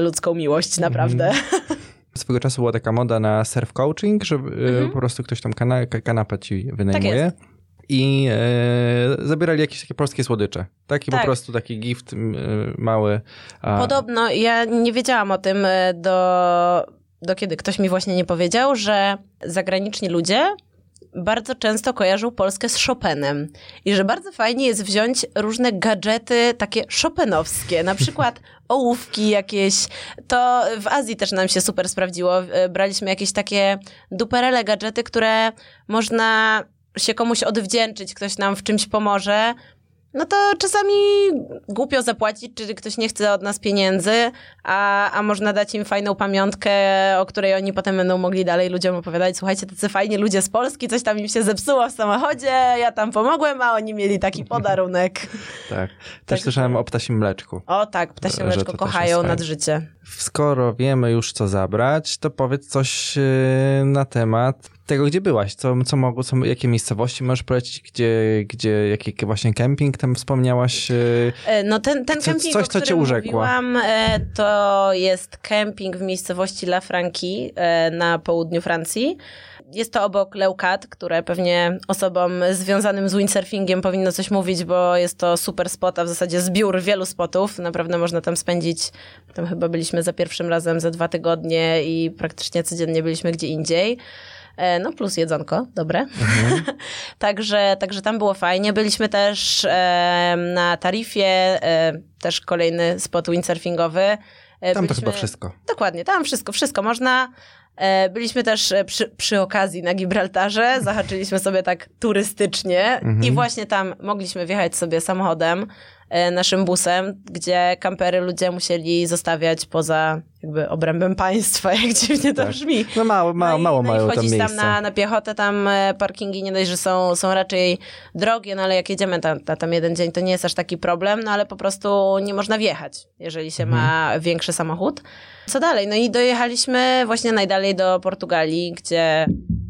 ludzką miłość, naprawdę. [laughs] Swego czasu była taka moda na surf coaching, że e, Mhm. po prostu ktoś tam kana ka- kanapę ci Tak wynajmuje. I e, zabierali jakieś takie polskie słodycze. Taki Tak. po prostu taki gift e, mały. A, Podobno, ja nie wiedziałam o tym e, do, do kiedy ktoś mi właśnie nie powiedział, że zagraniczni ludzie bardzo często kojarzą Polskę z Chopinem i że bardzo fajnie jest wziąć różne gadżety takie Chopinowskie, na przykład [laughs] ołówki jakieś. To w Azji też nam się super sprawdziło. E, Braliśmy jakieś takie duperele gadżety, które można się komuś odwdzięczyć, ktoś nam w czymś pomoże. No to czasami głupio zapłacić, czy ktoś nie chce od nas pieniędzy, a, a można dać im fajną pamiątkę, o której oni potem będą mogli dalej ludziom opowiadać. Słuchajcie, tacy fajni ludzie z Polski, coś tam im się zepsuło w samochodzie, ja tam pomogłem, a oni mieli taki [laughs] podarunek. Tak. Też Także- słyszałem o ptasim mleczku. O tak, ptasie mleczko kochają nad życie. Skoro wiemy już co zabrać, to powiedz coś e, na temat tego, gdzie byłaś, co, co mogło, co, jakie miejscowości możesz polecić, gdzie, gdzie jaki właśnie kemping tam wspomniałaś. e, No ten, ten Co- kemping, coś, co cię urzekło. mówiłam, e, to jest kemping w miejscowości La Franquie e, na południu Francji. Jest to obok Leucate, które pewnie osobom związanym z windsurfingiem powinno coś mówić, bo jest to super spot, a w zasadzie zbiór wielu spotów. Naprawdę można tam spędzić, tam chyba byliśmy za pierwszym razem za dwa tygodnie i praktycznie codziennie byliśmy gdzie indziej. E, No plus jedzonko, dobre. [laughs] także, także tam było fajnie. Byliśmy też e, na Tarifie, e, też kolejny spot windsurfingowy. Tam to byliśmy- chyba wszystko. Dokładnie, tam wszystko, wszystko można. Byliśmy też przy, przy okazji na Gibraltarze, [laughs] zahaczyliśmy sobie tak turystycznie Mhm. i właśnie tam mogliśmy wjechać sobie samochodem, naszym busem, gdzie kampery ludzie musieli zostawiać poza jakby obrębem państwa, [laughs] jak dziwnie to Tak. brzmi. No mało, mało, i- mało no i mają tam wchodzić miejsca. tam na, na piechotę, tam e, parkingi nie dość, że są, są raczej drogie, no ale jak jedziemy tam, na tam jeden dzień, to nie jest aż taki problem, no ale po prostu nie można wjechać, jeżeli się ma większy samochód. Co dalej? No i dojechaliśmy właśnie najdalej do Portugalii, gdzie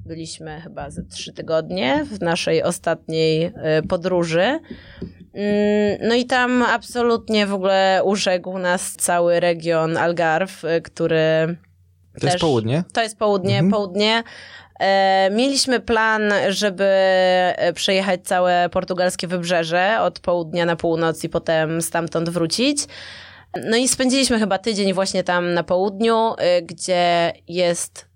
byliśmy chyba ze trzy tygodnie w naszej ostatniej e, podróży. Mm, No i tam absolutnie w ogóle urzekł nas cały region Algarve, y, który To jest też- południe? to jest południe, Mhm. południe. E, mieliśmy plan, żeby e, przejechać całe portugalskie wybrzeże od południa na północ i potem stamtąd wrócić. No i spędziliśmy chyba tydzień właśnie tam na południu, e, gdzie jest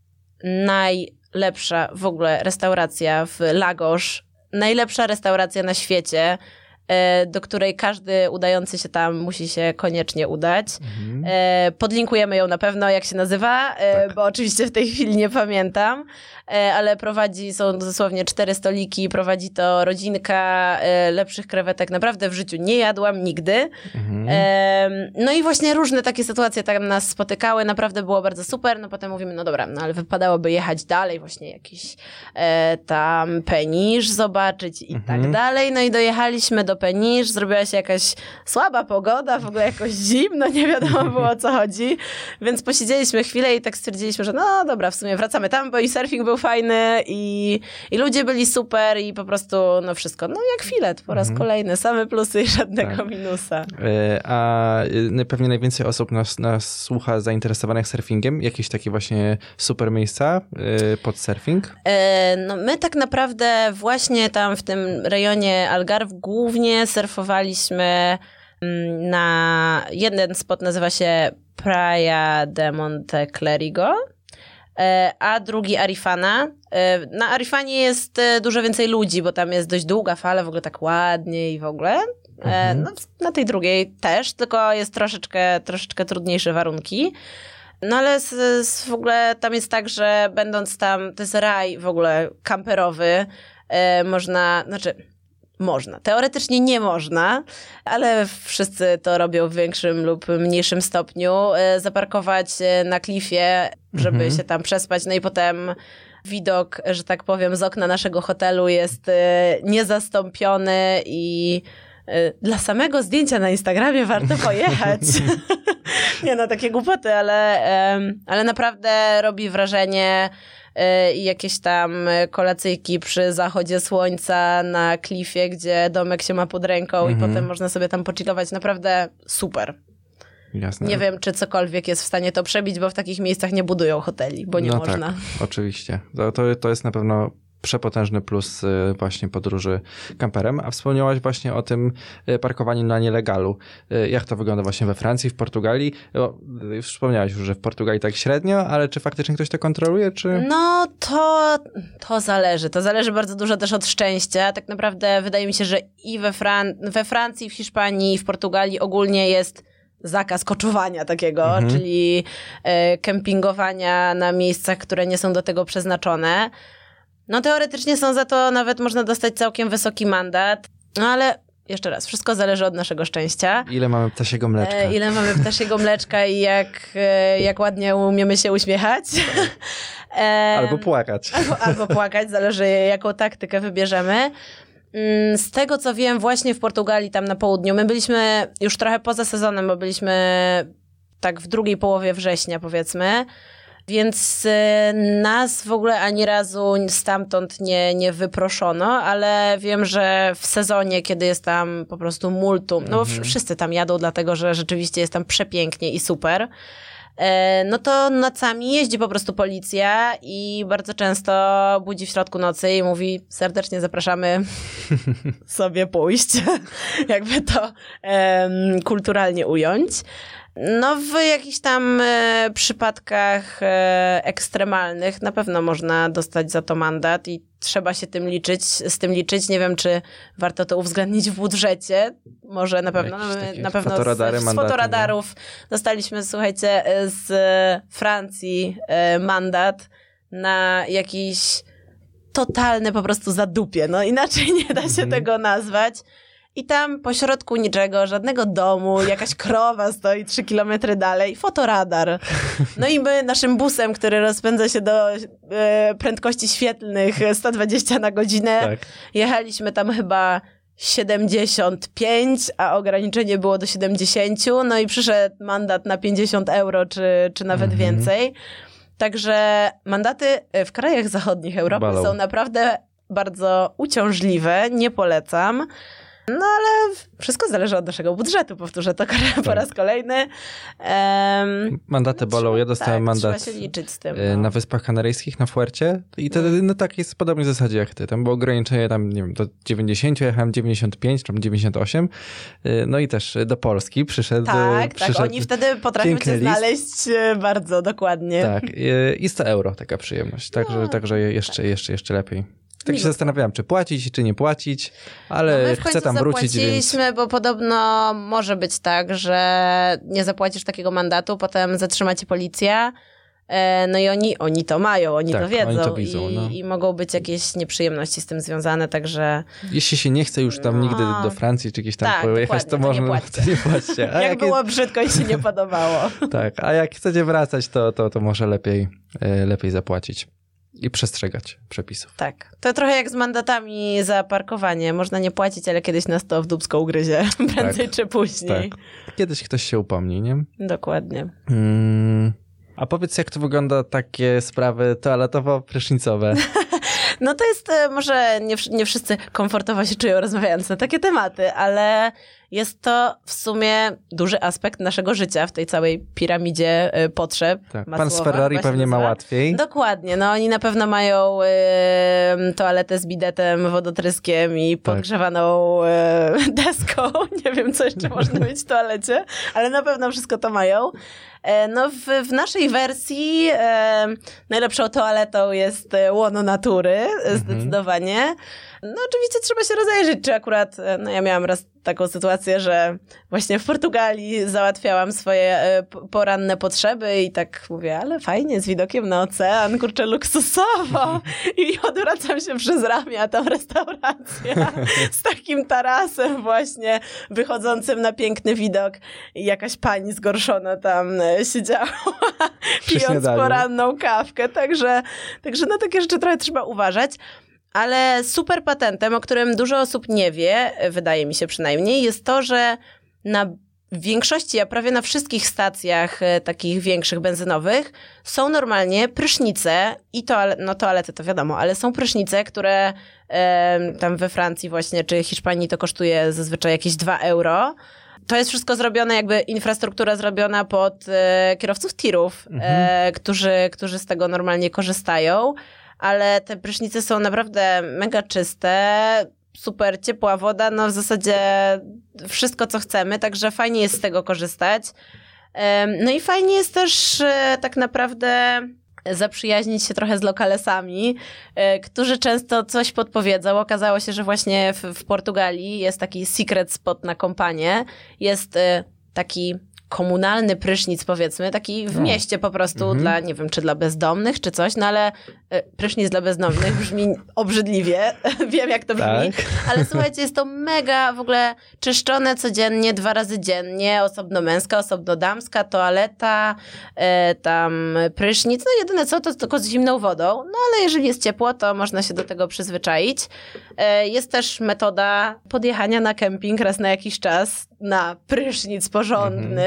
najlepsza w ogóle restauracja w Lagos. Najlepsza restauracja na świecie, do której każdy udający się tam musi się koniecznie udać. Mhm. E, podlinkujemy ją na pewno, jak się nazywa, e, Tak. bo oczywiście w tej chwili nie pamiętam, e, ale prowadzi, są dosłownie cztery stoliki, prowadzi to rodzinka e, lepszych krewetek. Naprawdę w życiu nie jadłam nigdy. Mhm. E, no i właśnie różne takie sytuacje tam nas spotykały, naprawdę było bardzo super. No potem mówimy, no dobra, no ale wypadałoby jechać dalej, właśnie jakiś e, tam penisz zobaczyć i Mhm. tak dalej. No i dojechaliśmy do do Penisz, zrobiła się jakaś słaba pogoda, w ogóle jakoś zimno, nie wiadomo było o co chodzi, więc posiedzieliśmy chwilę i tak stwierdziliśmy, że no dobra, w sumie wracamy tam, bo i surfing był fajny i, i ludzie byli super i po prostu no wszystko, no jak filet po raz Mhm. kolejny, same plusy i żadnego Tak. minusa. E, A y, pewnie najwięcej osób nas, nas słucha zainteresowanych surfingiem. Jakieś takie właśnie super miejsca y, pod surfing? E, No my tak naprawdę właśnie tam w tym rejonie Algarve głównie surfowaliśmy mm, na jeden spot nazywa się Praia de Monte Clerigo, e, a drugi Arifana. E, Na Arifanie jest e, dużo więcej ludzi, bo tam jest dość długa fala, w ogóle tak ładnie i w ogóle. Mhm. No, na tej drugiej też, tylko jest troszeczkę, troszeczkę trudniejsze warunki. No ale z, z, w ogóle tam jest tak, że będąc tam, to jest raj w ogóle kamperowy, można, znaczy można, teoretycznie nie można, ale wszyscy to robią w większym lub mniejszym stopniu, e, zaparkować e, na klifie, żeby Mhm. się tam przespać, no i potem widok, że tak powiem, z okna naszego hotelu jest e, niezastąpiony i dla samego zdjęcia na Instagramie warto [laughs] pojechać. [laughs] Nie no, takie głupoty, ale, ale naprawdę robi wrażenie i jakieś tam e, kolacyjki przy zachodzie słońca na klifie, gdzie domek się ma pod ręką i Mhm. potem można sobie tam pochillować. Naprawdę super. Jasne. Nie wiem, czy cokolwiek jest w stanie to przebić, bo w takich miejscach nie budują hoteli, bo nie no można. Tak, oczywiście. To, to, to jest na pewno przepotężny plus y, właśnie podróży kamperem. A wspomniałaś właśnie o tym y, parkowaniu na nielegalu. Y, Jak to wygląda właśnie we Francji, w Portugalii? O, Już wspomniałaś już, że w Portugalii tak średnio, ale czy faktycznie ktoś to kontroluje, czy... No to, to zależy. To zależy bardzo dużo też od szczęścia. Tak naprawdę wydaje mi się, że i we, Fran- we Francji, w Hiszpanii, w Portugalii ogólnie jest zakaz koczowania takiego, Mhm. czyli kempingowania na miejscach, które nie są do tego przeznaczone. No teoretycznie są za to nawet można dostać całkiem wysoki mandat, no ale jeszcze raz, wszystko zależy od naszego szczęścia. Ile mamy ptasiego mleczka? E, ile mamy ptasiego mleczka i jak, e, jak ładnie umiemy się uśmiechać. E, Albo płakać. Albo, albo płakać, zależy jaką taktykę wybierzemy. Mm, Z tego co wiem, właśnie w Portugalii, tam na południu, my byliśmy już trochę poza sezonem, bo byliśmy tak w drugiej połowie września, powiedzmy. Więc e, nas w ogóle ani razu stamtąd nie, nie wyproszono, ale wiem, że w sezonie, kiedy jest tam po prostu multum, no bo wsz- wszyscy tam jadą, dlatego że rzeczywiście jest tam przepięknie i super. E, no to nocami jeździ po prostu policja i bardzo często budzi w środku nocy i mówi serdecznie zapraszamy [laughs] sobie pójść, [laughs] jakby to em, kulturalnie ująć. No w jakichś tam e, przypadkach e, ekstremalnych na pewno można dostać za to mandat i trzeba się tym liczyć, z tym liczyć. Nie wiem, czy warto to uwzględnić w budżecie. Może na pewno. My na pewno fotoradary, z, z mandaty, fotoradarów dostaliśmy, słuchajcie, e, z Francji e, mandat na jakiś totalne po prostu zadupie. No inaczej [laughs] nie da się Mhm. tego nazwać. I tam pośrodku niczego, żadnego domu, jakaś krowa stoi trzy kilometry dalej, fotoradar. No i my naszym busem, który rozpędza się do e, prędkości świetlnych 120 na godzinę, Tak. jechaliśmy tam chyba 75, a ograniczenie było do 70, no i przyszedł mandat na 50 euro, czy, czy nawet Mhm. więcej. Także mandaty w krajach zachodnich Europy Balą. są naprawdę bardzo uciążliwe, nie polecam. No ale wszystko zależy od naszego budżetu, powtórzę to [laughs] po Tak. raz kolejny. Em, Mandaty bolą. Ja dostałem tak, mandat się liczyć z tym. e, No. na Wyspach Kanaryjskich, na Fuercie i to no, tak jest w podobnej zasadzie jak ty. Tam było ograniczenie tam, nie wiem, do 90, ja jechałem 95 czy 98. E, No i też do Polski przyszedł... Tak, przyszedł tak. Oni wtedy potrafią cię list. znaleźć e, bardzo dokładnie. Tak, e, i 100 euro taka przyjemność. Także, No, także jeszcze, jeszcze, jeszcze lepiej. Tak się Miło. zastanawiałem, czy płacić, czy nie płacić, No ale w chcę tam wrócić, więc... bo podobno może być tak, że nie zapłacisz takiego mandatu, potem zatrzyma cię policja. e, No i oni, oni to mają, oni Tak, to wiedzą oni to widzą, i, no. i mogą być jakieś nieprzyjemności z tym związane, także Jeśli się nie chce już tam No. nigdy do Francji czy gdzieś tam Tak, pojechać, to to nie można płaćcie. to nie płaćcie. [laughs] Jak jak, było brzydko i się nie podobało. [laughs] tak, a jak chcecie wracać, to, to, to może lepiej, e, lepiej zapłacić. I przestrzegać przepisów. Tak. To trochę jak z mandatami za parkowanie. Można nie płacić, ale kiedyś nas to w dubsko ugryzie. [laughs] Prędzej Tak. czy później. Tak. Kiedyś ktoś się upomni, nie? Dokładnie. Mm. A powiedz, jak to wygląda takie sprawy toaletowo-prysznicowe? [laughs] No to jest, e, może nie, nie wszyscy komfortowo się czują rozmawiając na takie tematy, ale jest to w sumie duży aspekt naszego życia w tej całej piramidzie e, potrzeb. Tak. Pan z Ferrari pewnie ma łatwiej. Dokładnie, no oni na pewno mają e, toaletę z bidetem, wodotryskiem i Tak. podgrzewaną e, [laughs] deską. Nie wiem, co jeszcze [laughs] można mieć w toalecie, ale na pewno wszystko to mają. E, no w, w naszej wersji e, najlepszą toaletą jest e, łono natury, e, zdecydowanie. No oczywiście trzeba się rozejrzeć, czy akurat, e, no ja miałam raz taką sytuację, że właśnie w Portugalii załatwiałam swoje e, poranne potrzeby i tak mówię, ale fajnie, z widokiem na ocean, kurczę, luksusowo. I odwracam się przez ramię, a tam restauracja z takim tarasem właśnie wychodzącym na piękny widok i jakaś pani zgorszona tam e, siedziała, pijąc poranną kawkę. Także, także na takie rzeczy trochę trzeba uważać. Ale super patentem, o którym dużo osób nie wie, wydaje mi się przynajmniej, jest to, że na większości, a prawie na wszystkich stacjach e, takich większych benzynowych są normalnie prysznice i toale no toalety to wiadomo, ale są prysznice, które e, tam we Francji właśnie czy Hiszpanii to kosztuje zazwyczaj jakieś 2 euro. To jest wszystko zrobione, jakby infrastruktura zrobiona pod e, kierowców tirów, e, którzy, którzy z tego normalnie korzystają ale te prysznice są naprawdę mega czyste, super ciepła woda, no w zasadzie wszystko, co chcemy, także fajnie jest z tego korzystać. No i fajnie jest też e, tak naprawdę zaprzyjaźnić się trochę z lokalesami, e, którzy często coś podpowiedzą. Okazało się, że właśnie w, w Portugalii jest taki secret spot na kompanie. Jest e, taki komunalny prysznic, powiedzmy, taki w No. mieście po prostu Mhm. dla, nie wiem, czy dla bezdomnych, czy coś, no ale e, prysznic dla bezdomnych brzmi obrzydliwie. [laughs] Wiem, jak to brzmi. Tak. Ale słuchajcie, jest to mega w ogóle czyszczone codziennie, dwa razy dziennie, osobno męska, osobno damska, toaleta, e, tam prysznic. No jedyne co, to tylko z zimną wodą. No ale jeżeli jest ciepło, to można się do tego przyzwyczaić. E, jest też metoda podjechania na kemping raz na jakiś czas na prysznic porządny.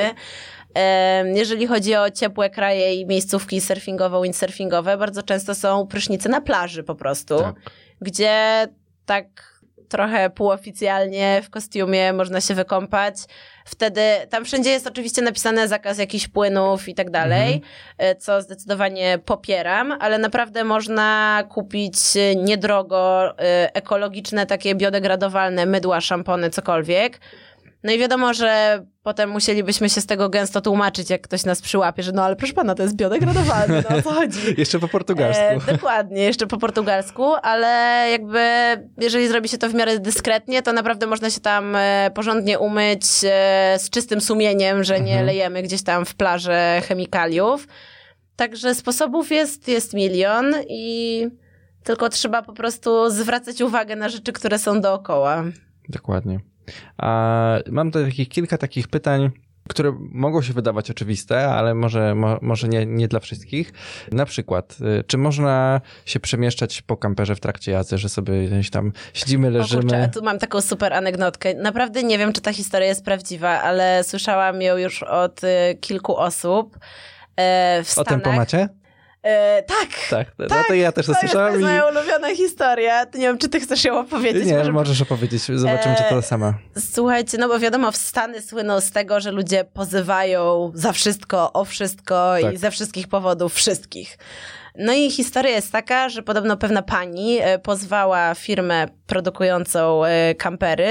Em, Jeżeli chodzi o ciepłe kraje i miejscówki surfingowo-windsurfingowe, bardzo często są prysznice na plaży po prostu, Tak. gdzie tak trochę półoficjalnie w kostiumie można się wykąpać. Wtedy tam wszędzie jest oczywiście napisane zakaz jakichś płynów i tak dalej, e, co zdecydowanie popieram, ale naprawdę można kupić e, niedrogo e, ekologiczne, takie biodegradowalne mydła, szampony, cokolwiek. No i wiadomo, że potem musielibyśmy się z tego gęsto tłumaczyć, jak ktoś nas przyłapie, że no ale proszę pana, to jest biodegradowalne, no o co chodzi? [laughs] Jeszcze po portugalsku. E, dokładnie, jeszcze po portugalsku, ale jakby jeżeli zrobi się to w miarę dyskretnie, to naprawdę można się tam e, porządnie umyć e, z czystym sumieniem, że nie Mhm. lejemy gdzieś tam w plażę chemikaliów. Także sposobów jest, jest milion i tylko trzeba po prostu zwracać uwagę na rzeczy, które są dookoła. Dokładnie. A mam tutaj takich, kilka takich pytań, które mogą się wydawać oczywiste, ale może, mo, może nie, nie dla wszystkich. Na przykład, y, czy można się przemieszczać po kamperze w trakcie jazdy, że sobie gdzieś tam siedzimy, O kurczę, leżymy? tu mam taką super anegdotkę. Naprawdę nie wiem, czy ta historia jest prawdziwa, ale słyszałam ją już od y, kilku osób. E, w O Stanach. tempomacie? E, tak. Tak, no to ja też to, To jest, to jest i... moja ulubiona historia. To nie wiem, czy ty chcesz ją opowiedzieć. Nie, Może- możesz opowiedzieć, zobaczymy, czy to E, sama. Słuchajcie, no bo wiadomo, w Stany słyną z tego, że ludzie pozywają za wszystko, o wszystko i Tak. ze wszystkich powodów wszystkich. No i historia jest taka, że podobno pewna pani e, pozwała firmę produkującą kampery,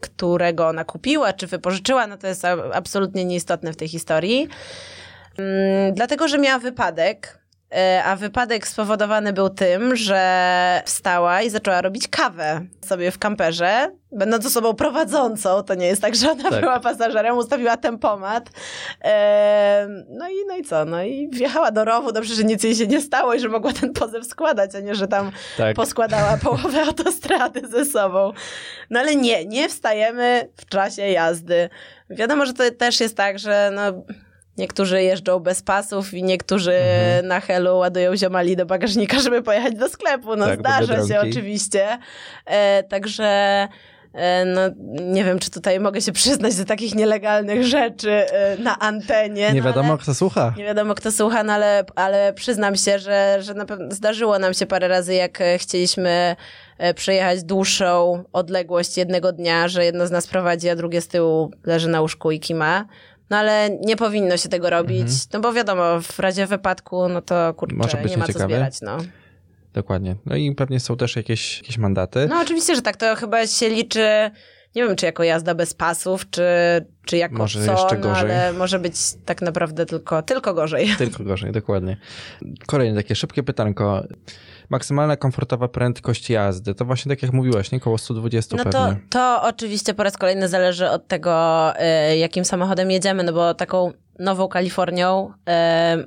którego ona kupiła czy wypożyczyła, no to jest absolutnie nieistotne w tej historii. Mm, Dlatego, że miała wypadek, e, a wypadek spowodowany był tym, że wstała i zaczęła robić kawę sobie w kamperze, będąc osobą prowadzącą. To nie jest tak, że ona Tak. była pasażerem, ustawiła tempomat. E, No i, no i co? No i wjechała do rowu. Dobrze, że nic jej się nie stało i że mogła ten pozew składać, a nie, że tam Tak. poskładała [laughs] połowę autostrady ze sobą. No ale nie, nie wstajemy w czasie jazdy. Wiadomo, że to też jest tak, że no, Niektórzy jeżdżą bez pasów i niektórzy Mhm. na helu ładują ziomali do bagażnika, żeby pojechać do sklepu. No Tak, zdarza się oczywiście. E, także e, no, nie wiem, czy tutaj mogę się przyznać do takich nielegalnych rzeczy e, na antenie. Nie no, wiadomo, ale... kto słucha. Nie wiadomo, kto słucha, no ale, ale przyznam się, że, że na pewno zdarzyło nam się parę razy, jak e, chcieliśmy przejechać dłuższą odległość jednego dnia, że jedno z nas prowadzi, a drugie z tyłu leży na łóżku i kima. No ale nie powinno się tego robić, no bo wiadomo, w razie wypadku, no to kurczę, Mhm. Może być nie ma co nieciekawe. zbierać, no. Dokładnie. No i pewnie są też jakieś, jakieś mandaty. No oczywiście, że tak, to chyba się liczy, nie wiem, czy jako jazda bez pasów, czy, czy jako Może co, jeszcze no, gorzej. ale może być tak naprawdę tylko, tylko gorzej. Tylko gorzej, dokładnie. Kolejne takie szybkie pytanko. Maksymalna komfortowa prędkość jazdy, to właśnie tak jak mówiłaś, nie? Koło 120 No to, pewnie. to oczywiście po raz kolejny zależy od tego, y, jakim samochodem jedziemy, no bo taką nową Kalifornią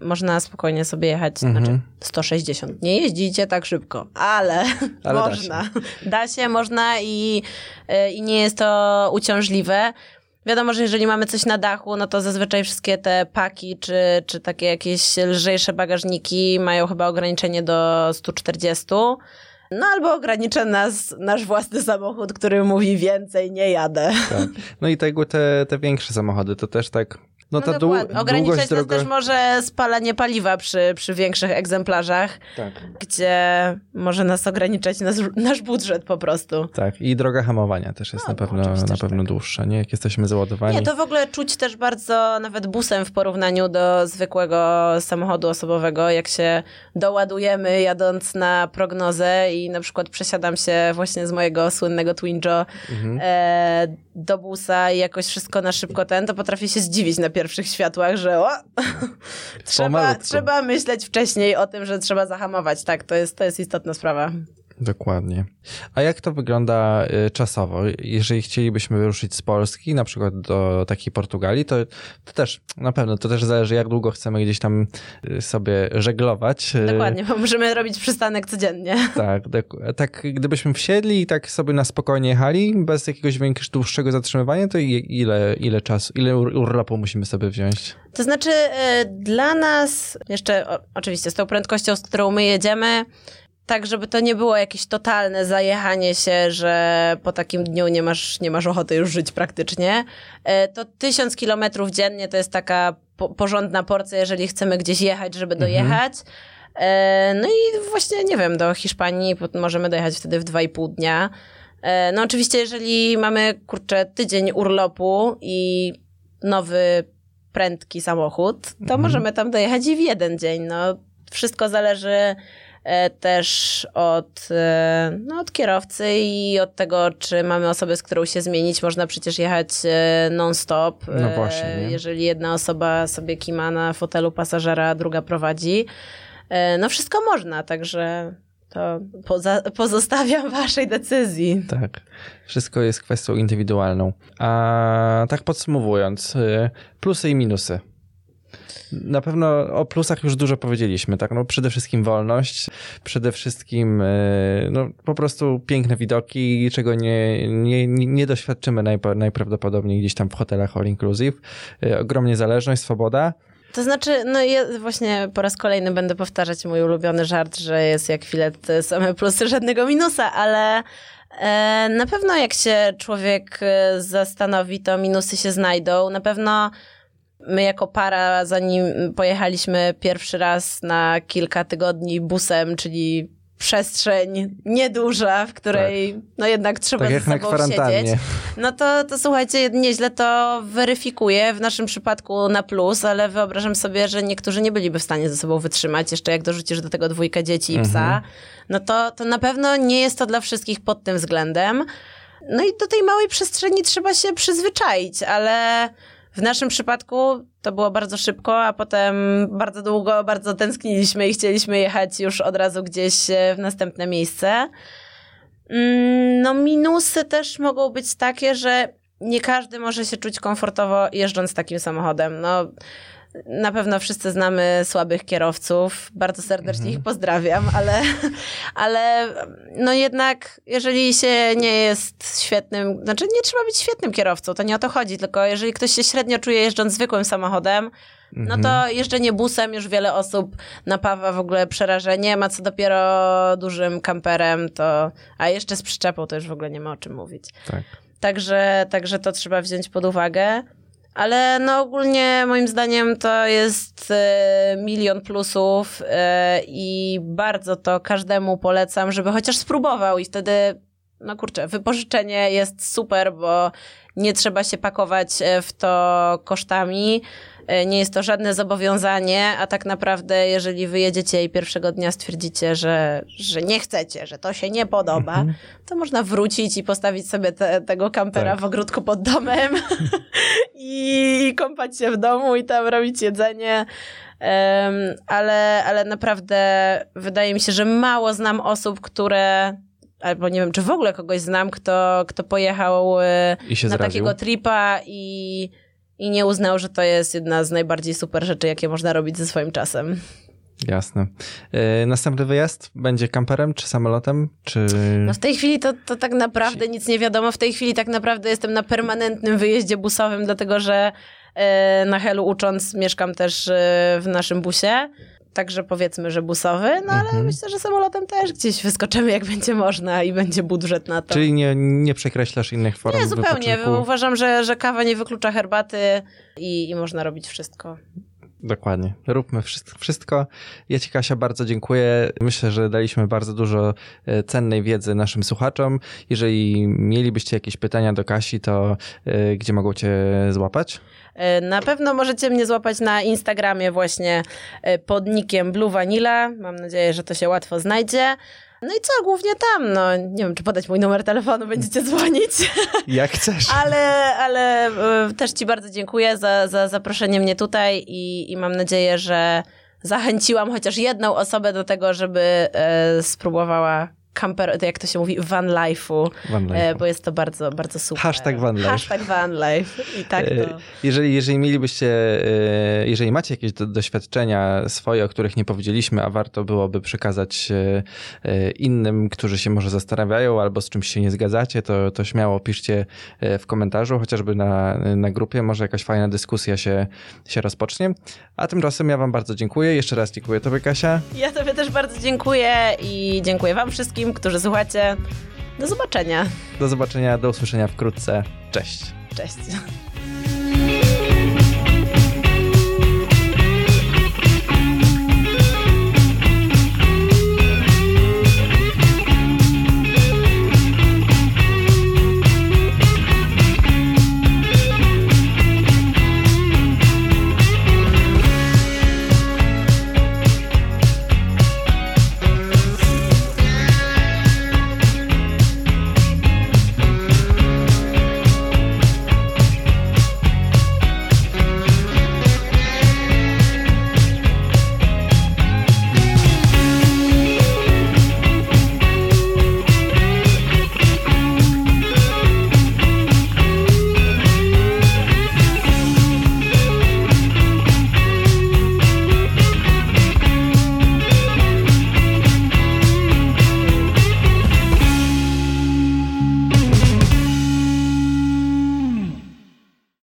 y, można spokojnie sobie jechać, Mhm. znaczy 160. Nie jeździcie tak szybko, ale, [laughs] Ale da można. Da się. można i, y, i nie jest to uciążliwe. Wiadomo, że jeżeli mamy coś na dachu, no to zazwyczaj wszystkie te paki, czy, czy takie jakieś lżejsze bagażniki mają chyba ograniczenie do 140. No albo ogranicza nas nasz własny samochód, który mówi więcej, nie jadę. Tak. No i tego te, te większe samochody, to też tak... No, ta dłu-. Ograniczać droga... też może spalanie paliwa przy, przy większych egzemplarzach, Tak. gdzie może nas ograniczać nas, nasz budżet po prostu. Tak, i droga hamowania też jest No, na pewno, na pewno tak. dłuższa, nie? Jak jesteśmy załadowani. Nie, to w ogóle czuć też bardzo nawet busem w porównaniu do zwykłego samochodu osobowego. Jak się doładujemy jadąc na prognozę i na przykład przesiadam się właśnie z mojego słynnego Twinjo Mhm. e, do busa i jakoś wszystko na szybko ten, to potrafię się zdziwić na pierwszych światłach, że o, trzeba, trzeba myśleć wcześniej o tym, że trzeba zahamować. Tak, to jest, to jest istotna sprawa. Dokładnie. A jak to wygląda y, czasowo? Jeżeli chcielibyśmy wyruszyć z Polski, na przykład do takiej Portugalii, to, to też, na pewno, to też zależy, jak długo chcemy gdzieś tam y, sobie żeglować. Y, Dokładnie, bo możemy robić przystanek codziennie. [laughs] Tak, tak, gdybyśmy wsiedli i tak sobie na spokojnie jechali, bez jakiegoś większego, dłuższego zatrzymywania, to ile, ile czasu, ile ur- urlopu musimy sobie wziąć? To znaczy, dla nas, jeszcze oczywiście z tą prędkością, z którą my jedziemy, tak, żeby to nie było jakieś totalne zajechanie się, że po takim dniu nie masz, nie masz ochoty już żyć praktycznie, e, to tysiąc kilometrów dziennie to jest taka po, porządna porcja, jeżeli chcemy gdzieś jechać, żeby dojechać. E, No i właśnie, nie wiem, do Hiszpanii możemy dojechać wtedy w dwa i pół dnia. E, No oczywiście, jeżeli mamy, kurczę, tydzień urlopu i nowy prędki samochód, to Mhm. możemy tam dojechać i w jeden dzień. No, wszystko zależy też od, e, no, od kierowcy i od tego, czy mamy osobę, z którą się zmienić. Można przecież jechać e, non-stop. No e, właśnie, nie? Jeżeli jedna osoba sobie kima na fotelu pasażera, a druga prowadzi. E, No wszystko można, także to poza, [laughs] pozostawiam waszej decyzji. Tak, wszystko jest kwestią indywidualną. A tak podsumowując, plusy i minusy. Na pewno o plusach już dużo powiedzieliśmy, tak? No przede wszystkim wolność, przede wszystkim y, no, po prostu piękne widoki, czego nie, nie, nie doświadczymy najprawdopodobniej gdzieś tam w hotelach all inclusive. Y, Ogromnie zależność, swoboda. To znaczy, no ja właśnie po raz kolejny będę powtarzać mój ulubiony żart, że jest jak filet same plusy, żadnego minusa, ale e, na pewno jak się człowiek e, zastanowi, to minusy się znajdą. Na pewno my jako para, zanim pojechaliśmy pierwszy raz na kilka tygodni busem, czyli przestrzeń nieduża, w której no jednak trzeba tak ze sobą siedzieć. No to, to słuchajcie, nieźle to weryfikuje, w naszym przypadku na plus, ale wyobrażam sobie, że niektórzy nie byliby w stanie ze sobą wytrzymać, jeszcze jak dorzucisz do tego dwójkę dzieci i psa, Mhm. no to, to na pewno nie jest to dla wszystkich pod tym względem. No i do tej małej przestrzeni trzeba się przyzwyczaić, ale w naszym przypadku to było bardzo szybko, a potem bardzo długo bardzo tęskniliśmy i chcieliśmy jechać już od razu gdzieś e, w następne miejsce. Mm, No, minusy też mogą być takie, że nie każdy może się czuć komfortowo jeżdżąc takim samochodem. No, Na pewno wszyscy znamy słabych kierowców. Bardzo serdecznie ich pozdrawiam, ale, ale no jednak, jeżeli się nie jest świetnym, znaczy nie trzeba być świetnym kierowcą, to nie o to chodzi, tylko jeżeli ktoś się średnio czuje jeżdżąc zwykłym samochodem, no to jeżdżenie busem już wiele osób napawa w ogóle przerażeniem, a co dopiero dużym kamperem, to, a jeszcze z przyczepą to już w ogóle nie ma o czym mówić. Tak. Także, także to trzeba wziąć pod uwagę. Ale no ogólnie moim zdaniem to jest e, milion plusów e, i bardzo to każdemu polecam, żeby chociaż spróbował i wtedy, no kurczę, wypożyczenie jest super, bo nie trzeba się pakować e, w to kosztami. E, Nie jest to żadne zobowiązanie, a tak naprawdę, jeżeli wyjedziecie i pierwszego dnia stwierdzicie, że, że nie chcecie, że to się nie podoba, to można wrócić i postawić sobie te, tego kampera Tak. w ogródku pod domem [laughs] i, kąpać się w domu i tam robić jedzenie. Em, ale, ale naprawdę wydaje mi się, że mało znam osób, które. Albo nie wiem, czy w ogóle kogoś znam, kto, kto pojechał e, na zraził. takiego tripa i, i nie uznał, że to jest jedna z najbardziej super rzeczy, jakie można robić ze swoim czasem. Jasne. E, następny wyjazd będzie kamperem czy samolotem? Czy... No w tej chwili to, to tak naprawdę nic nie wiadomo. W tej chwili tak naprawdę jestem na permanentnym wyjeździe busowym, dlatego że e, na Helu ucząc mieszkam też e, w naszym busie. Także powiedzmy, że busowy, no ale Mhm. myślę, że samolotem też gdzieś wyskoczymy, jak będzie można i będzie budżet na to. Czyli nie, nie przekreślasz innych form Nie, zupełnie. wypoczynku? Uważam, że, że kawa nie wyklucza herbaty i, i można robić wszystko. Dokładnie. Róbmy wszystko. Ja Ci, Kasia, bardzo dziękuję. Myślę, że daliśmy bardzo dużo e, cennej wiedzy naszym słuchaczom. Jeżeli mielibyście jakieś pytania do Kasi, to e, gdzie mogą Cię złapać? E, Na pewno możecie mnie złapać na Instagramie właśnie pod nickiem Blue Vanilla. Mam nadzieję, że to się łatwo znajdzie. No i co, głównie tam, no nie wiem, czy podać mój numer telefonu, będziecie dzwonić, [laughs] Jak chcesz. ale, ale e, też ci bardzo dziękuję za, za zaproszenie mnie tutaj i, i mam nadzieję, że zachęciłam chociaż jedną osobę do tego, żeby e, spróbowała camper, to jak to się mówi, van life'u, Van e, life. bo jest to bardzo, bardzo super. Hashtag van life. Hashtag van life i tak to... E, Jeżeli, jeżeli mielibyście, e, jeżeli macie jakieś do, doświadczenia swoje, o których nie powiedzieliśmy, a warto byłoby przekazać e, e, innym, którzy się może zastanawiają albo z czymś się nie zgadzacie, to, to śmiało piszcie e, w komentarzu, chociażby na, na grupie, może jakaś fajna dyskusja się, się rozpocznie. A tymczasem ja wam bardzo dziękuję. Jeszcze raz dziękuję tobie, Kasia. Ja Tobie też bardzo dziękuję i dziękuję Wam wszystkim, którzy słuchacie. Do zobaczenia. Do zobaczenia, do usłyszenia wkrótce. Cześć. Cześć.